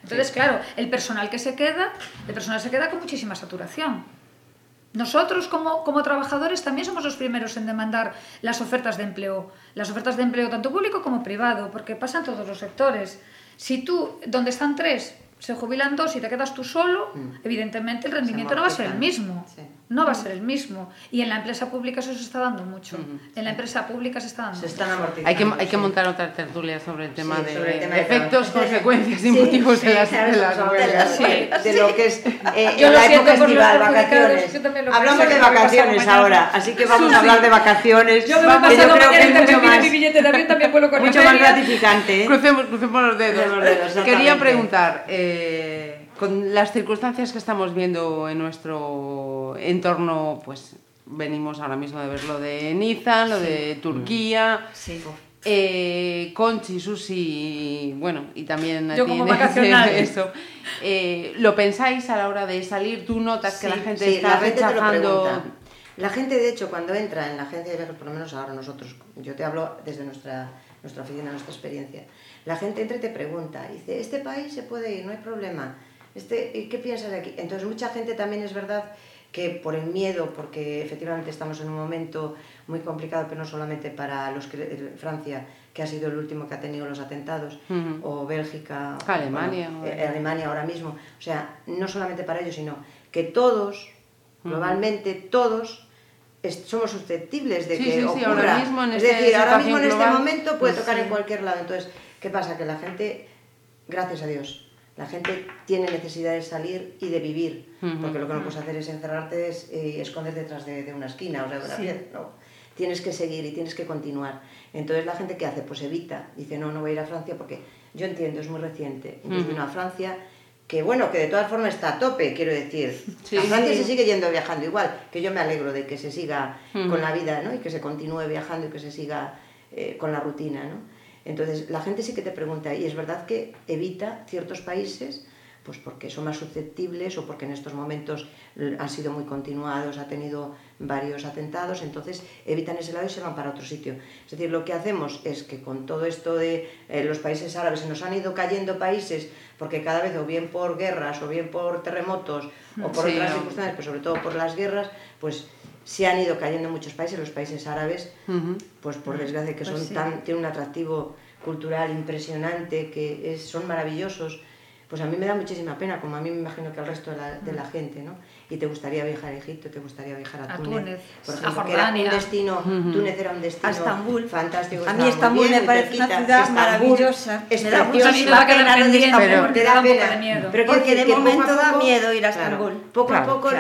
Entonces, claro, el personal que se queda, el personal se queda con muchísima saturación. Nosotros como, como trabajadores también somos los primeros en demandar las ofertas de empleo, las ofertas de empleo tanto público como privado, porque pasan todos los sectores. Si tú, donde están tres, se jubilan dos y te quedas tú solo, evidentemente el rendimiento no va a ser el mismo. Sí. No va a ser el mismo. Y en la empresa pública eso se está dando mucho. En la empresa pública se está dando Se están amortizando. Hay que, hay que montar otra tertulia sobre el tema Sí, de sobre el tema de efectos, (laughs) consecuencias y Sí, motivos sí, de las, de las somos huelgas. de lo que es eh, (laughs) Yo lo la siento época por los estival, vacaciones. yo Hablamos de vacaciones ahora, así que vamos Sí, a hablar de vacaciones. Yo me he que pasado yo creo que es mucho más, mi billete de avión, también vuelo con mucho más gratificante. ¿eh? Crucemos, crucemos los dedos. Los dedos. Quería preguntar, eh, con las circunstancias que estamos viendo en nuestro entorno, pues venimos ahora mismo de ver lo de Niza, lo de Turquía. Sí. Eh, Conchi, Susi, bueno, y también a Yo ti, como (laughs) eso. Eh, ¿Lo pensáis a la hora de salir? ¿Tú notas que la gente sí, está la gente rechazando? La gente, de hecho, cuando entra en la agencia de viajes, por lo menos ahora nosotros, yo te hablo desde nuestra, nuestra oficina, nuestra experiencia, la gente entra y te pregunta, dice, ¿este país se puede ir? No hay problema. Este, ¿y ¿Qué piensas de aquí? Entonces, mucha gente también es verdad que por el miedo, porque efectivamente estamos en un momento muy complicado, pero no solamente para los eh, Francia, que ha sido el último que ha tenido los atentados, o Bélgica, Alemania, bueno, eh, Alemania ahora mismo. O sea, no solamente para ellos, sino que todos, globalmente, todos somos susceptibles de Sí, que sí, sí, ocurra. ahora mismo en es esta decir, ahora mismo en este momento puede pues tocar en cualquier lado. Entonces, ¿qué pasa? Que la gente, gracias a Dios, la gente tiene necesidad de salir y de vivir, porque lo que no puedes hacer es encerrarte es, y esconderte detrás de, de una esquina o de una piedra, no. Tienes que seguir y tienes que continuar. Entonces, ¿la gente qué hace? Pues evita. Dice, no, no voy a ir a Francia porque yo entiendo, es muy reciente. Entonces vino a Francia, que bueno, que de todas formas está a tope, quiero decir. Sí, a Francia sí. se sigue yendo viajando igual, que yo me alegro de que se siga con la vida, ¿no? Y que se continúe viajando y que se siga eh, con la rutina, ¿no? Entonces, la gente sí que te pregunta, y es verdad que evita ciertos países, pues porque son más susceptibles o porque en estos momentos l- han sido muy continuados, ha tenido varios atentados, entonces evitan ese lado y se van para otro sitio. Es decir, lo que hacemos es que con todo esto de eh, los países árabes se nos han ido cayendo países porque cada vez o bien por guerras o bien por terremotos o por Sí, otras circunstancias, pero sobre todo por las guerras, pues se han ido cayendo muchos países, los países árabes, pues por desgracia que Pues son sí. tan, tienen un atractivo cultural impresionante, que es- son maravillosos, pues a mí me da muchísima pena, como a mí me imagino que al resto de la, de la gente, ¿no? Y te gustaría viajar a Egipto, te gustaría viajar a, A Túnez, Túnez, por a ejemplo, que era un destino, Túnez era un destino A Estambul. fantástico. A mí muy Estambul bien, me muy parece una ciudad Estambul maravillosa. Es Me da. A a de miedo. Pero Porque de a momento da miedo ir a claro, Estambul. poco Claro, a poco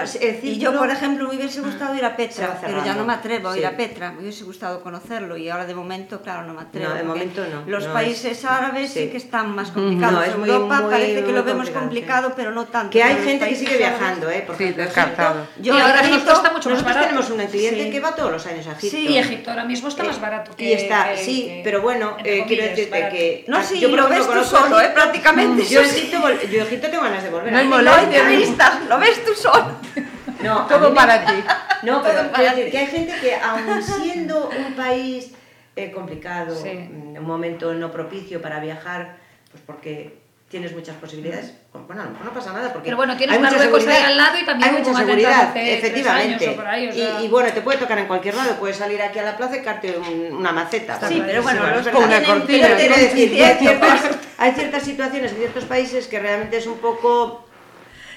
Y yo, por ejemplo, me hubiese gustado ir a Petra, pero ya no me atrevo a ir a Petra. Me hubiese gustado conocerlo y ahora de momento, claro, no me atrevo. No, de momento no, Los no, países es- árabes sí. sí. que están más complicados. No, es muy- Europa muy- parece que muy lo vemos complicado, complicado, sí. pero no tanto. Que hay gente que sigue viajando, ¿eh? Por Sí. Egipto- Yo Y ahora Egipto Egipto- está mucho más nosotros barato. tenemos un cliente Sí. que va todos los años a Egipto. Sí. Y Egipto ahora mismo está Eh, más barato que... y está, sí, que- pero bueno, eh, quiero decirte barato. que No, sí, yo lo ves tú conozco solo, ¿eh? Prácticamente, Yo. Egipto, yo Egipto tengo ganas de volver. No hay A mí No hay molestia. turistas, lo ves tú solo. (laughs) (laughs) No, Todo para ti. No, pero quiero decir que hay gente que, aun siendo un país eh, complicado, mm, un momento no propicio para viajar, pues porque tienes muchas posibilidades, bueno, a lo mejor no pasa nada. Porque Pero bueno, tienes hay mucha ahí seguridad. al lado y también hay mucha seguridad, hace efectivamente. años o por ahí, o Y- sea- y, bueno, te puede tocar en cualquier lado, puedes salir aquí a la plaza y carte un- una maceta. Sí, pero bueno, es los verdad. Con una cortina. Pero quiero decir hay ciertas, (laughs) hay ciertas situaciones en ciertos países que realmente es un poco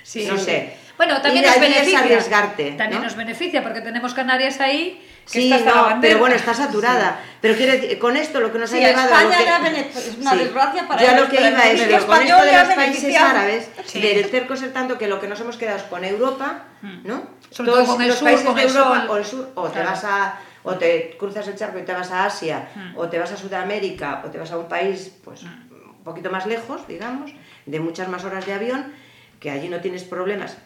Sí, no sí. sé. Bueno, también nos beneficia. arriesgarte, También ¿no? nos beneficia porque tenemos Canarias ahí que Sí, está no, pero bueno, está saturada. Pero quiero decir, con esto lo que nos Sí, ha llevado España que... bene- es una desgracia para Yo ellos, lo que iba es que con esto de los países árabes, Sí. del cerco ser tanto que lo que nos hemos quedado es con Europa, ¿no? Sobre todo con los sur, países con de Europa sol. o el sur, o te Claro. vas a o te cruzas el charco y te vas a Asia, Mm. o te vas a Sudamérica, o te vas a un país pues un poquito más lejos, digamos, de muchas más horas de avión, que allí no tienes problemas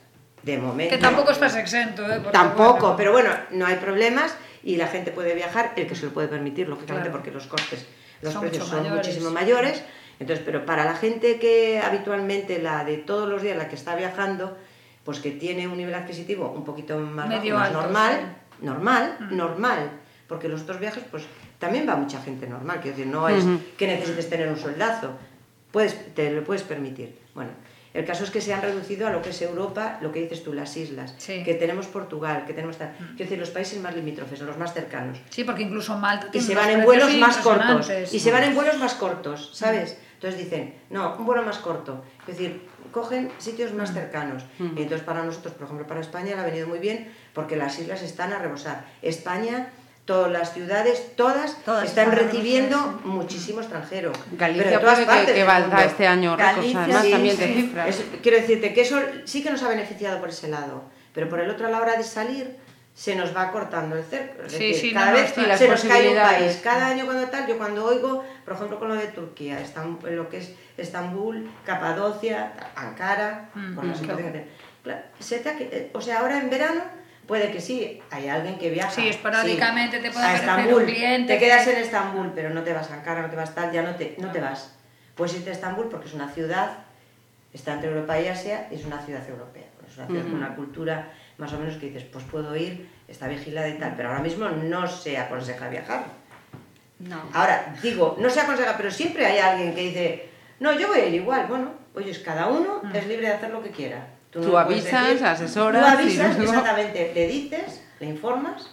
de momento. Que tampoco estás exento, ¿eh? Porque, Tampoco, bueno, pero bueno, no hay problemas y la gente puede viajar, el que se lo puede permitir, lógicamente, Claro. porque los costes, los Son precios son mayores. muchísimo mayores. Entonces, pero para la gente que habitualmente, la de todos los días, la que está viajando, pues que tiene un nivel adquisitivo un poquito más, bajo, más alto, normal, sí. Mm. normal, normal, porque los otros viajes, pues también va mucha gente normal, quiero decir, no es que necesites tener un soldazo, puedes, te lo puedes permitir. Bueno, el caso es que se han reducido a lo que es Europa, lo que dices tú, las islas, Sí. que tenemos Portugal, que tenemos tal, quiero decir, los países más limítrofes, los más cercanos. Sí, porque incluso Malta Y se van en vuelos más cortos. Y se van en vuelos más cortos, ¿sabes? Entonces dicen, no, un vuelo más corto. Es decir, cogen sitios más cercanos. Y entonces para nosotros, por ejemplo, para España le ha venido muy bien porque las islas están a rebosar. España, todas las ciudades, todas, Todas están recibiendo rebosar, muchísimo extranjero. Galicia Pero todas que, que mundo. este año Galicia, sí, también de sí. cifras. Es- quiero decirte que eso sí que nos ha beneficiado por ese lado, pero por el otro a la hora de salir se nos va cortando el cerco. Es Sí, decir, sí, cada no, vez sí, se nos cae un país. Cada año cuando tal, yo cuando oigo, por ejemplo, con lo de Turquía, Estam- lo que es Estambul, Capadocia, Ankara, Mm, con mm, claro. se te eh, o sea, ahora en verano Puede que sí, hay alguien que viaja. Sí, esporádicamente te puede aparecer un cliente Te quedas que- en Estambul, pero no te vas a Ankara, no te vas tal, ya no te, no te vas. Puedes irte a Estambul porque es una ciudad, está entre Europa y Asia, y es una ciudad europea. Es una ciudad con una cultura más o menos que dices, pues puedo ir, está vigilada y tal, pero ahora mismo no se aconseja viajar. No. Ahora, digo, no se aconseja, pero siempre hay alguien que dice, no, yo voy a ir igual. Bueno, oye, cada uno es libre de hacer lo que quiera. Tú no avisas, asesoras Tú avisas, (laughs) exactamente, le dices, le informas,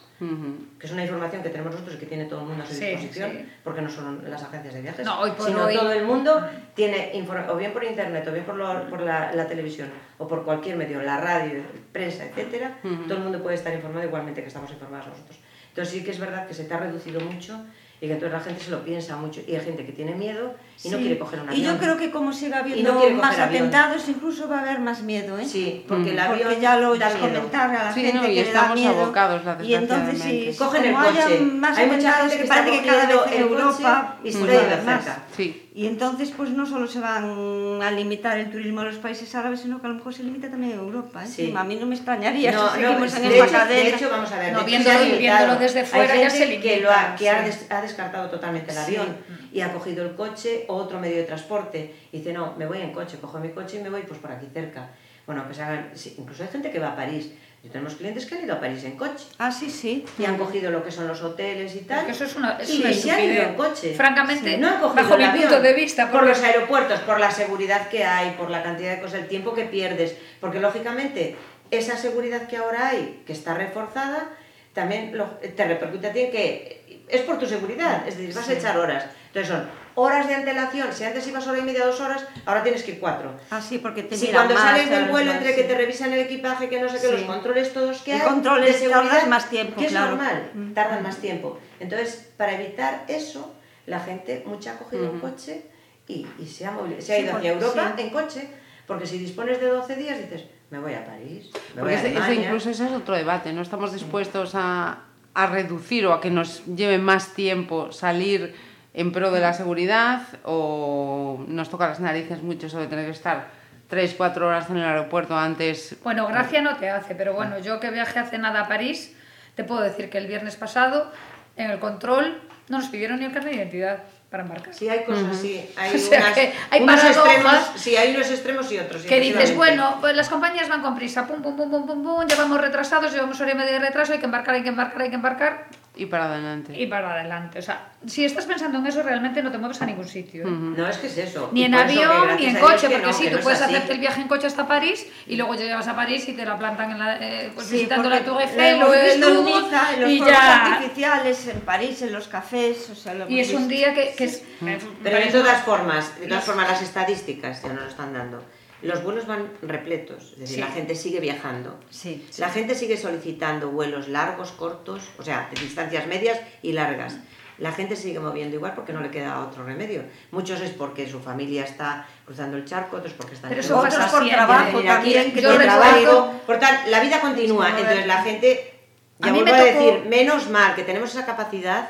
que es una información que tenemos nosotros y que tiene todo el mundo a su Sí, disposición, sí. porque no son las agencias de viajes, No, hoy por sino hoy- todo el mundo tiene, o bien por internet, o bien por, lo- por la, la televisión, o por cualquier medio, la radio, prensa, etcétera, todo el mundo puede estar informado igualmente que estamos informados nosotros. Entonces sí que es verdad que se te ha reducido mucho y que entonces la gente se lo piensa mucho y hay gente que tiene miedo y no quiere coger un Y avión. yo creo que como siga Y habiendo no más avión. atentados, incluso va a haber más miedo, ¿eh? Sí, porque el avión Porque ya lo oyes comentar a la Sí, gente no, y que le da estamos miedo. abocados, la- y entonces si. Cogen el haya coche. más Hay mucha atentados gente que parece que cada vez en Europa y se pues haber más. cerca. Sí. Y entonces pues no solo se van a limitar el turismo a los países árabes, sino que a lo mejor se limita también a Europa. ¿eh? Sí. A mí no me extrañaría No, si no, seguimos en de, esta hecho, cadena. de hecho, vamos a ver, No, de hecho, viéndolo- desde fuera Hay ya se gente que, lo ha, limita, que ha, des- ha descartado totalmente el avión y ha cogido el coche o otro medio de transporte y dice, no, me voy en coche, cojo mi coche y me voy pues por aquí cerca. Bueno, que se hagan, incluso hay gente que va a París. Yo tenemos clientes que han ido a París en coche Ah, sí, sí. y han cogido lo que son los hoteles y tal. Porque eso es una, es y una se han ido en coche. Francamente, no han cogido bajo el mi avión. punto de vista, por los aeropuertos, por la seguridad que hay, por la cantidad de cosas, el tiempo que pierdes, porque lógicamente esa seguridad que ahora hay, que está reforzada, también lo- te repercute a ti en que es por tu seguridad, es decir, vas a echar horas. Entonces son horas de antelación, si antes ibas hora y media, dos horas, ahora tienes que ir cuatro. Ah, sí, porque te Si cuando más, sales del vuelo, entre sí. que te revisan el equipaje, que no sé qué, Sí. los controles todos que hay, controles de seguridad, más tiempo, que es normal, Mm. tardan más tiempo. Entonces, para evitar eso, la gente, mucha ha cogido un coche y, y se ha, movili- se ha ido hacia Europa en coche, porque si dispones de 12 días, dices, me voy a París, me Porque voy a Alemania. incluso ese es otro debate, no estamos dispuestos a, a reducir o a que nos lleve más tiempo salir en pro de la seguridad o nos toca las narices mucho eso de tener que estar 3, 4 horas en el aeropuerto antes. Bueno, gracia no te hace, pero bueno, yo que viajé hace nada a París, te puedo decir que el viernes pasado, en el control, no nos pidieron ni el carnet de identidad para embarcar. Sí, hay cosas, sí. (laughs) Hay, O sea unas- hay unos extremos, sí, hay unos extremos y otros. Que dices, bueno, pues las compañías van con prisa, pum, pum, pum, pum, pum, pum, llevamos retrasados, llevamos hora y media de retraso, hay que embarcar, hay que embarcar, hay que embarcar, Y para adelante. y para adelante. O sea, si estás pensando en eso, realmente no te mueves a ningún sitio. ¿eh? No, es que es eso. Ni en avión, ni en coche, que porque no, sí, tú no es puedes hacerte el viaje en coche hasta París y luego llegas a París y te la plantan en la, eh, pues Sí, visitando la Tour Eiffel o el en Louvre, Niza, en los y ya. artificiales, en París, en los cafés, o sea, lo Y es un día que, que es... me Pero de todas formas, de todas formas las estadísticas ya nos lo están dando. Los vuelos van repletos, es decir, Sí. la gente sigue viajando. Sí. La gente sigue solicitando vuelos largos, cortos, o sea, de distancias medias y largas. La gente sigue moviendo igual porque no le queda otro remedio. Muchos es porque su familia está cruzando el charco, otros porque están Pero eso otros pasa por siempre. trabajo también, que yo trabajo, por tal, la vida continúa. Entonces la gente, A ya mí vuelvo me a decir, menos mal que tenemos esa capacidad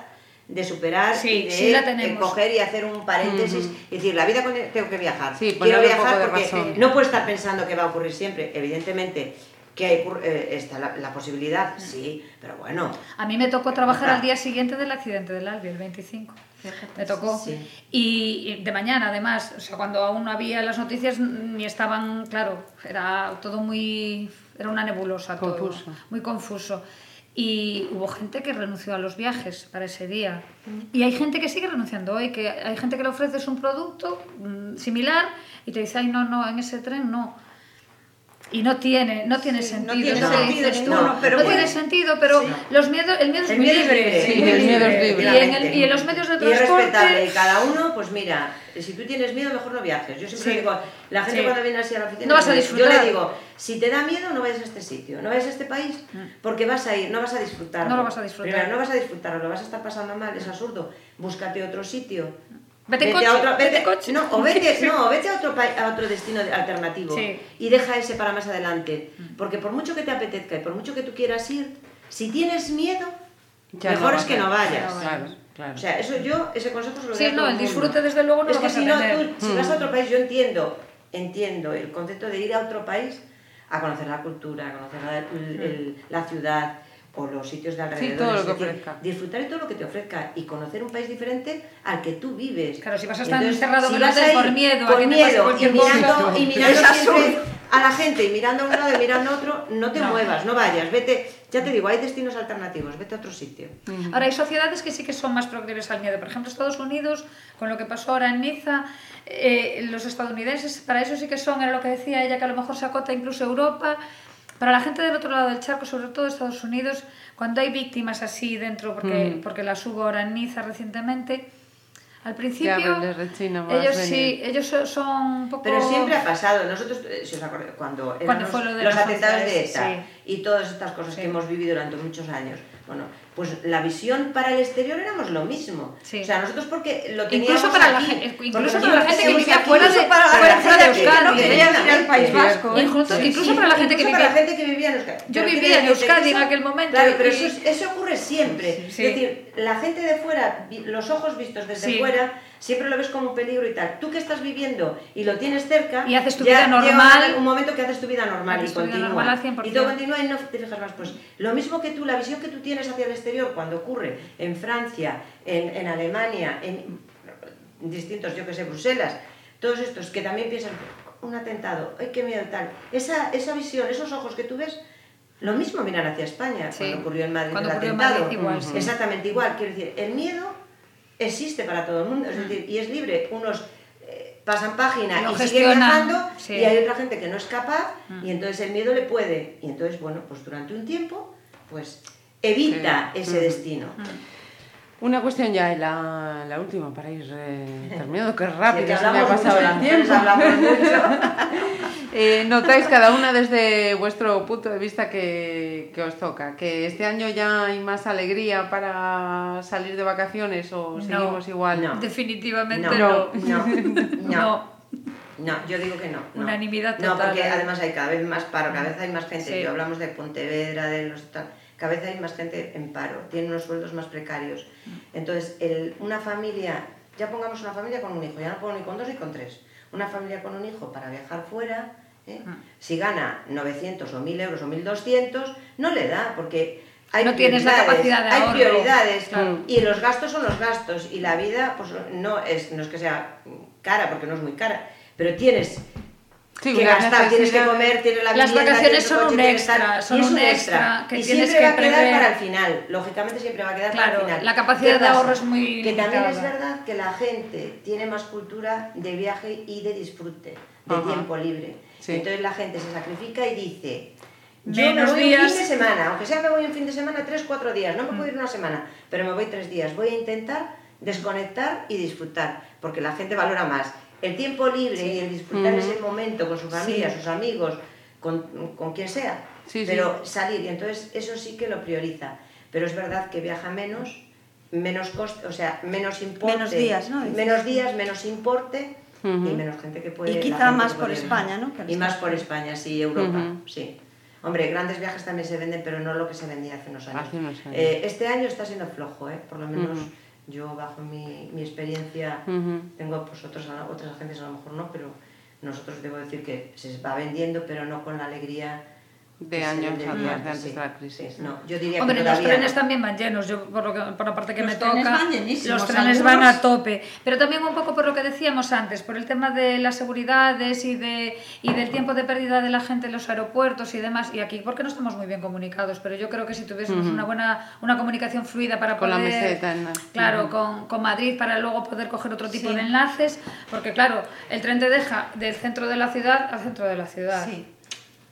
de superar Sí, y de sí coger y hacer un paréntesis y decir, la vida con- tengo que viajar. Sí, Quiero viajar porque razón. no puedo estar pensando que va a ocurrir siempre. Evidentemente que hay, eh, está la, la posibilidad, sí, pero bueno. A mí me tocó trabajar Ah. al día siguiente del accidente del Albi, el 25. Me tocó. Sí. Y, de mañana, además, o sea, cuando aún no había las noticias, ni estaban, claro, era todo muy. Era una nebulosa todo. Muy confuso. Y hubo gente que renunció a los viajes para ese día. Y hay gente que sigue renunciando hoy, que hay gente que le ofreces un producto mm, similar y te dice, ay, no, no, en ese tren no. Y no tiene, no tiene Sí, no sentido. tiene sentido tú. No, pero tiene bueno. sentido, pero Sí. los miedos, el miedo es El muy libre. libre, Sí, el miedo es libre. Y en, el- y en los medios de Y es transporte... respetable, y cada uno, pues mira, si tú tienes miedo, mejor no viajes. Yo siempre Sí. digo, la gente cuando viene así a la oficina, No vas a yo disfrutar. le digo, si te da miedo, no vayas a este sitio, no vayas a este país, porque vas a ir, no vas a disfrutar. Mm. No lo vas a disfrutar. Primero, no vas a disfrutar, lo vas a estar pasando mal, es absurdo. Búscate otro sitio. Vete en a coche, otro, vete coche. No, o vete, (laughs) no, o vete a otro, pa- a otro destino de- alternativo Sí. y deja ese para más adelante. Porque por mucho que te apetezca y por mucho que tú quieras ir, si tienes miedo, Ya mejor no es que a- no vayas. Claro, claro. O sea, eso yo, ese consejo se lo doy Sí, a no, el disfrute, desde luego, no es lo que vas a si no, tener. tú, si vas a otro país, yo entiendo, entiendo el concepto de ir a otro país a conocer la cultura, a conocer la, el- el- la ciudad o los sitios de alrededor. todo lo que ofrezca. Disfrutar de todo lo que te ofrezca y conocer un país diferente al que tú vives. Claro, si vas a estar entonces, encerrado vas ir por miedo a por que miedo, y mirando, y (laughs) siempre a la gente y mirando a un lado y mirando a otro, no te No. muevas, no vayas, vete, ya te digo, hay destinos alternativos, vete a otro sitio. Ahora, hay sociedades que sí que son más proclives al miedo. Por ejemplo, Estados Unidos, con lo que pasó ahora en Niza, eh, los estadounidenses, para eso sí que son, era lo que decía ella, que a lo mejor se acota incluso Europa. Para la gente del otro lado del charco, sobre todo Estados Unidos, cuando hay víctimas así dentro, porque, porque las hubo ahora en Niza recientemente, al principio les rechina más ellos venir. sí, ellos so- son un poco... Pero siempre ha pasado. Nosotros, eh, si os acordáis, cuando Cuando los, fue lo de los los atentados de 11S, ETA sí. Y todas estas cosas Sí. que hemos vivido durante muchos años, bueno, pues la visión para el exterior éramos lo mismo. Sí. O sea, nosotros porque lo teníamos Incluso para la aquí, gente- porque incluso para la teníamos gente que vivía fuera de- para la fuera- gente fuera de que Euskadi, ¿eh? quería venir al País. Vasco. Incluso- para la gente que vivía- para la gente que vivía en Euskadi. Yo vivía en que Euskadi en aquel momento Claro, pero eso, es- eso ocurre siempre. Es decir, la gente de fuera, los ojos vistos desde fuera, siempre lo ves como un peligro y tal. Tú que estás viviendo y lo tienes cerca, Y haces tu ya vida normal. un momento que haces tu vida normal y continúa. normal al 100%. Y todo continúa y no te fijas más. Pues lo mismo que tú, la visión que tú tienes hacia el exterior cuando ocurre en Francia, en, en Alemania, en distintos, yo que sé, Bruselas, todos estos que también piensan, un atentado, ay, qué miedo tal. Esa, esa visión, esos ojos que tú ves, lo mismo miran hacia España Sí. cuando ocurrió en Madrid Cuando el atentado. Madrid igual, sí. Exactamente igual. Quiero decir, el miedo existe para todo el mundo, es decir, y es libre. Unos eh, pasan página Lo y siguen viajando, sí. y hay otra gente que no es capaz, y entonces el miedo le puede. Y entonces, bueno, pues durante un tiempo, pues evita Sí. ese destino. Una cuestión ya, y la, la última para ir eh, (laughs) terminando, que rápido Sí, que se me ha pasado mucho, el tiempo. hablamos (laughs) mucho. Eh, notáis cada una desde vuestro punto de vista que, que os toca, que este año ya hay más alegría para salir de vacaciones o No. seguimos igual. No. Definitivamente No, no. no, no. (laughs) No. No, yo digo que no. no. Unanimidad No, total, porque ¿eh? además hay cada vez más paro, cada vez hay más gente. Sí. Yo hablamos de Pontevedra, de los tal, cada vez hay más gente en paro, tienen unos sueldos más precarios. Entonces, el, una familia, ya pongamos una familia con un hijo, ya no pongo ni con dos ni con tres. Una familia con un hijo para viajar fuera, ¿eh? Si gana 900 o 1000 euros o 1200, no le da, porque hay No tienes la prioridades, capacidad de hay ahorro, prioridades claro. y los gastos son los gastos y la vida pues no es no es que sea cara porque no es muy cara pero tienes Sí, que gastar tienes que comer tienes la Las vivienda, vacaciones son coche, un extra, son un extra. que y tienes siempre que va a quedar para el final. Lógicamente siempre va a quedar Claro, para el final. la capacidad ¿Qué de ahorro es muy que también es verdad que la gente tiene más cultura de viaje y de disfrute de Ajá. tiempo libre. Sí. entonces la gente se sacrifica y dice yo Menos me voy días. un fin de semana, aunque sea me voy un fin de semana, tres, cuatro días, no me puedo ir una semana, pero me voy tres días. Voy a intentar desconectar y disfrutar, porque la gente valora más el tiempo libre y el disfrutar ese momento con su familia, sus amigos, con, con quien sea. Sí, pero salir, y entonces eso sí que lo prioriza. Pero es verdad que viaja menos, menos coste, o sea, menos importe. Menos días, ¿no? Menos días, menos importe. Y menos gente que puede Y quizá más por España, ¿no? Y más por. España, sí, Europa, sí. Hombre, grandes viajes también se venden, pero no lo que se vendía hace unos años. Hace unos años. Eh, este año está siendo flojo, ¿eh? Por lo menos. Yo, bajo mi, mi experiencia, tengo pues otros, otras agencias a lo mejor no, pero nosotros debo decir que se va vendiendo, pero no con la alegría De años atrás, de antes sí, de la crisis. sí. No, yo diría Hombre, que los todavía trenes no. también van llenos, yo por, lo que, por la parte que Los me trenes toca, van llenísimos, los trenes van a tope, pero también un poco por lo que decíamos antes, por el tema de las seguridades y, de, y del tiempo de pérdida de la gente en los aeropuertos y demás, y aquí porque no estamos muy bien comunicados, pero yo creo que si tuviésemos una buena una comunicación fluida para Con la poder... meseta en la- Claro, con, con Madrid para luego poder coger otro tipo Sí. de enlaces, porque claro, el tren te deja del centro de la ciudad al centro de la ciudad. Sí.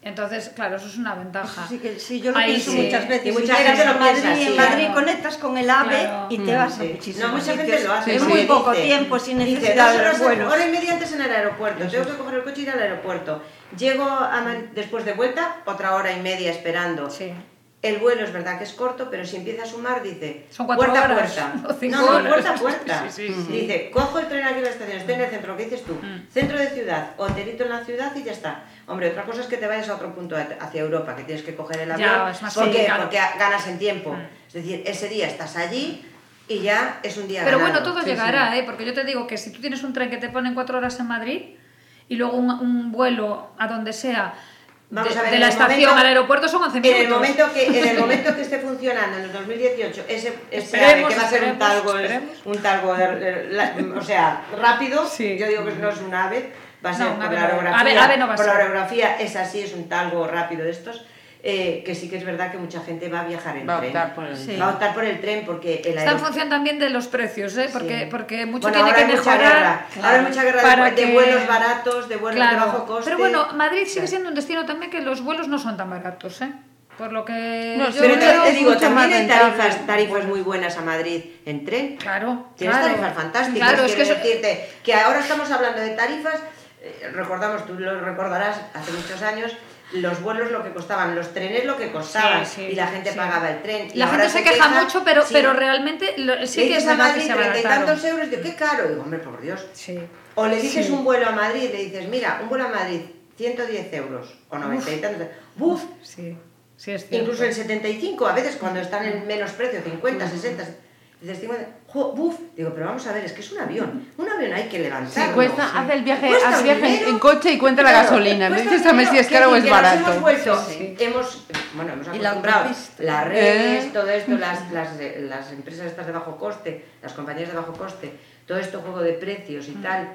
Entonces, claro, eso es una ventaja. Que sí, yo lo Ahí pienso sí. muchas veces. Y mucha Si gente llegas lo a Madrid, en Madrid claro. conectas con el AVE Claro. y te vas a Sí. muchísimos No, mucha gente sitios lo hace. en Sí, muy sí. poco Dice- tiempo, sin necesidad de los vuelos. Hora y media antes en el aeropuerto. Tengo que coger el coche y ir al aeropuerto. Llego a Madrid después de vuelta, otra hora y media esperando. Sí. El vuelo es verdad que es corto, pero si empieza a sumar, dice Son cuatro puerta horas, a puerta. o cinco no, no, horas. puerta a puerta. Sí, sí, sí. Dice, cojo el tren aquí en la estación, estoy en el centro, lo que dices tú. Mm. Centro de ciudad, hotelito en la ciudad y ya está. Hombre, otra cosa es que te vayas a otro punto, hacia Europa, que tienes que coger el Ya, avión. es más ¿Por qué? complicado. Porque ganas en tiempo. Mm. Es decir, ese día estás allí y ya es un día Pero ganado. bueno, todo Sí, llegará, ¿eh? Porque yo te digo que si tú tienes un tren que te pone en cuatro horas en Madrid y luego un, un vuelo a donde sea Vamos de, a ver, de en la estación momento- al aeropuerto son 11 En minutos. el, momento que, en el momento que esté (laughs) funcionando en el 2018, ese, ese que va a ser un talgo, un talgo de- de- la- o sea, rápido, Sí. yo digo que no es un ave, va a No, ser un por ave la no. Ave- no va por la orografía es así, es un talgo rápido de estos, eh, que sí que es verdad que mucha gente va a viajar en Va a tren. optar por el Sí. Va a optar por el tren porque el Está en función también de los precios, ¿eh? porque, Sí. porque mucho Bueno, tiene ahora que hay mucha mejorar. guerra. Ahora hay mucha guerra de- para de, que- vuelos baratos, de vuelos de bajo coste. Pero bueno, Madrid sigue siendo un destino también que los vuelos no son tan baratos, ¿eh? Por lo que No, yo Pero te, digo, también hay tarifas, tarifas muy buenas a Madrid en tren. Claro, Tienes claro. tarifas fantásticas, Claro, es que quiero eso- decirte que ahora estamos hablando de tarifas, eh, recordamos, tú lo recordarás, hace muchos años, los vuelos lo que costaban, los trenes lo que costaban, Sí, sí, y la gente sí. pagaba el tren. La gente se se queja queja- mucho, pero, pero realmente lo- sí Le que es dices a verdad que Madrid se treinta y tantos euros, digo, qué caro, digo, hombre, por Dios. Sí. O le dices un vuelo a Madrid, le dices, mira, un vuelo a Madrid, 110 euros, o 90 y tantos. ¡Buf! Sí, sí es cierto. Incluso en 75, a veces cuando están en menos precio, 50, 60, dices 50, jo, buf, digo, pero vamos a ver, es que es un avión, un avión hay que Sí, cuesta, sí. hace el viaje, haz viaje en, dinero. en coche y cuenta la gasolina. Me cuesta dices a ver si es caro o es barato. Hemos vuelto, Sí. hemos, bueno, hemos Y la acostumbrado las redes, Eh. todo esto, las, las, las empresas estas de bajo coste, las compañías de bajo coste, todo esto juego de precios y Mm. tal,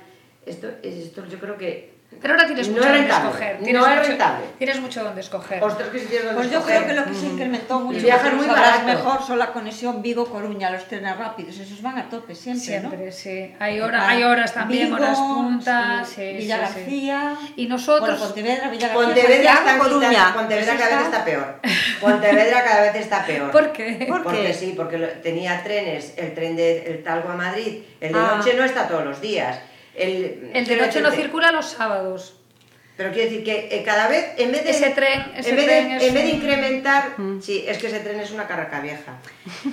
esto, esto yo creo que Pero ahora tienes no mucho es donde escoger. no Tienes es mucho, rentable. Tienes mucho donde escoger. Ostras, que si tienes donde Pues yo escoger. creo que lo que se incrementó mucho viajan porque muy barato. mejor son la conexión Vigo-Coruña, los trenes rápidos, esos van a tope siempre, Siempre, ¿no? sí. Hay, hora, hay horas también, Vigo, horas puntas. sí, Sí, Villa sí, sí. García. Y nosotros. Bueno, Pontevedra, Villa García, Pontevedra, está Coruña. Pontevedra cada vez está- peor. (laughs) Pontevedra cada vez está peor. ¿Por qué? ¿Por porque qué? sí, porque tenía trenes, el tren de el Talgo a Madrid, el de Ah. noche no está todos los días. El, El noche no circula los sábados. Pero quiero decir que eh, cada vez, en vez de, Ese tren- ese en vez tren de, es en vez de un- incrementar, sí, es que ese tren es una carraca vieja.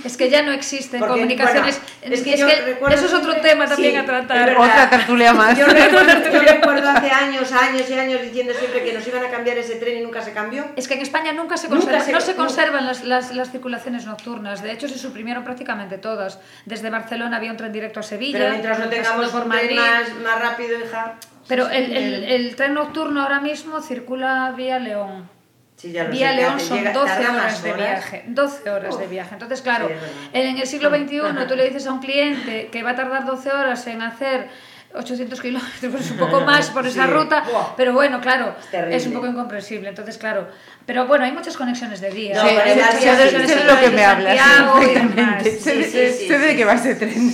Es que ya no existen Porque, comunicaciones. bueno, es que yo recuerdo eso es otro tema también sí, a es tratar. Otra tertulia más. Yo recuerdo, (laughs) yo recuerdo hace años, años y años diciendo siempre que nos iban a cambiar ese tren y nunca se cambió. Es que en España nunca se, Nunca conserva- se- no se nunca. conservan las, las- las circulaciones nocturnas. De hecho, se suprimieron prácticamente todas. Desde Barcelona había un tren directo a Sevilla. Pero mientras no tengamos por un tren Madrid. más, más rápido, hija. Pero el, el- el tren nocturno ahora mismo circula vía León. Sí, ya lo Vía León son llega- 12 tarda horas de viaje. 12 horas de viaje. Entonces, claro, Sí, es en el siglo XXI tú le dices a un cliente que va a tardar 12 horas en hacer 800 kilómetros, pues un poco (laughs) más por esa ruta, Buah. pero bueno, claro, Es es un poco incomprensible. Entonces, claro, pero bueno, hay muchas conexiones de día. No, Sí, lo que me hablas Sé de- qué va ese tren.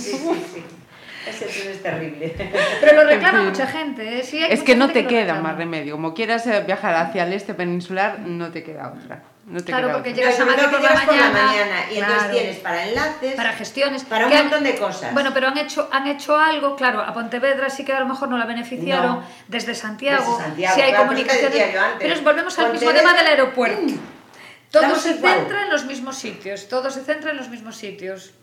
Ese tren es terrible. (laughs) Pero lo reclama En fin. mucha gente. ¿eh? Sí, hay Es mucha que no gente te queda más remedio. Como quieras eh, viajar hacia el este peninsular, no te queda otra. No te Claro, queda porque llegas a todo Madrid por la por la mañana, mañana y entonces claro. tienes para enlaces, para gestiones para un han- montón de cosas. Bueno, pero han hecho han hecho algo, claro, a Pontevedra sí que a lo mejor no la beneficiaron No. desde Santiago, Desde Santiago, sí hay claro, comunicaciones, antes, pero volvemos al mismo tema del aeropuerto. Todo estamos se igual. centra en los mismos sitios, todo se centra en los mismos sitios.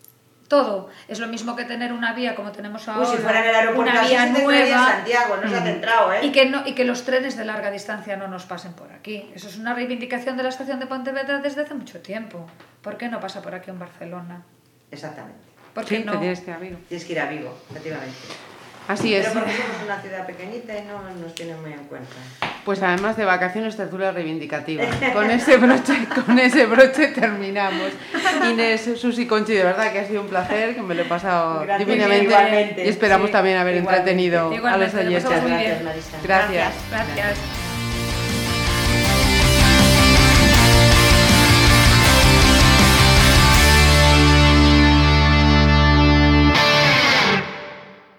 Todo es lo mismo que tener una vía como tenemos ahora, Uy, si fuera en el aeropuerto una vía nueva Santiago, no se ha centrado, ¿eh? y que no y que los trenes de larga distancia no nos pasen por aquí. Eso es una reivindicación de la estación de Pontevedra desde hace mucho tiempo. ¿Por qué no pasa por aquí en Barcelona? Exactamente. ¿Por qué Sí, no? tienes que ir a Vigo. Tienes que ir a Vigo, efectivamente. Así es. Pero porque somos una ciudad pequeñita y no nos tienen muy en cuenta. Pues además de vacaciones, tertulia reivindicativa. Con ese broche, (laughs) con ese broche terminamos. Inés, Susi, Conchi, de verdad que ha sido un placer, que me lo he pasado Gracias, divinamente. igualmente. Y esperamos Sí, también haber igualmente. entretenido a los Igualmente, lo oyentes. Gracias. Gracias. Gracias.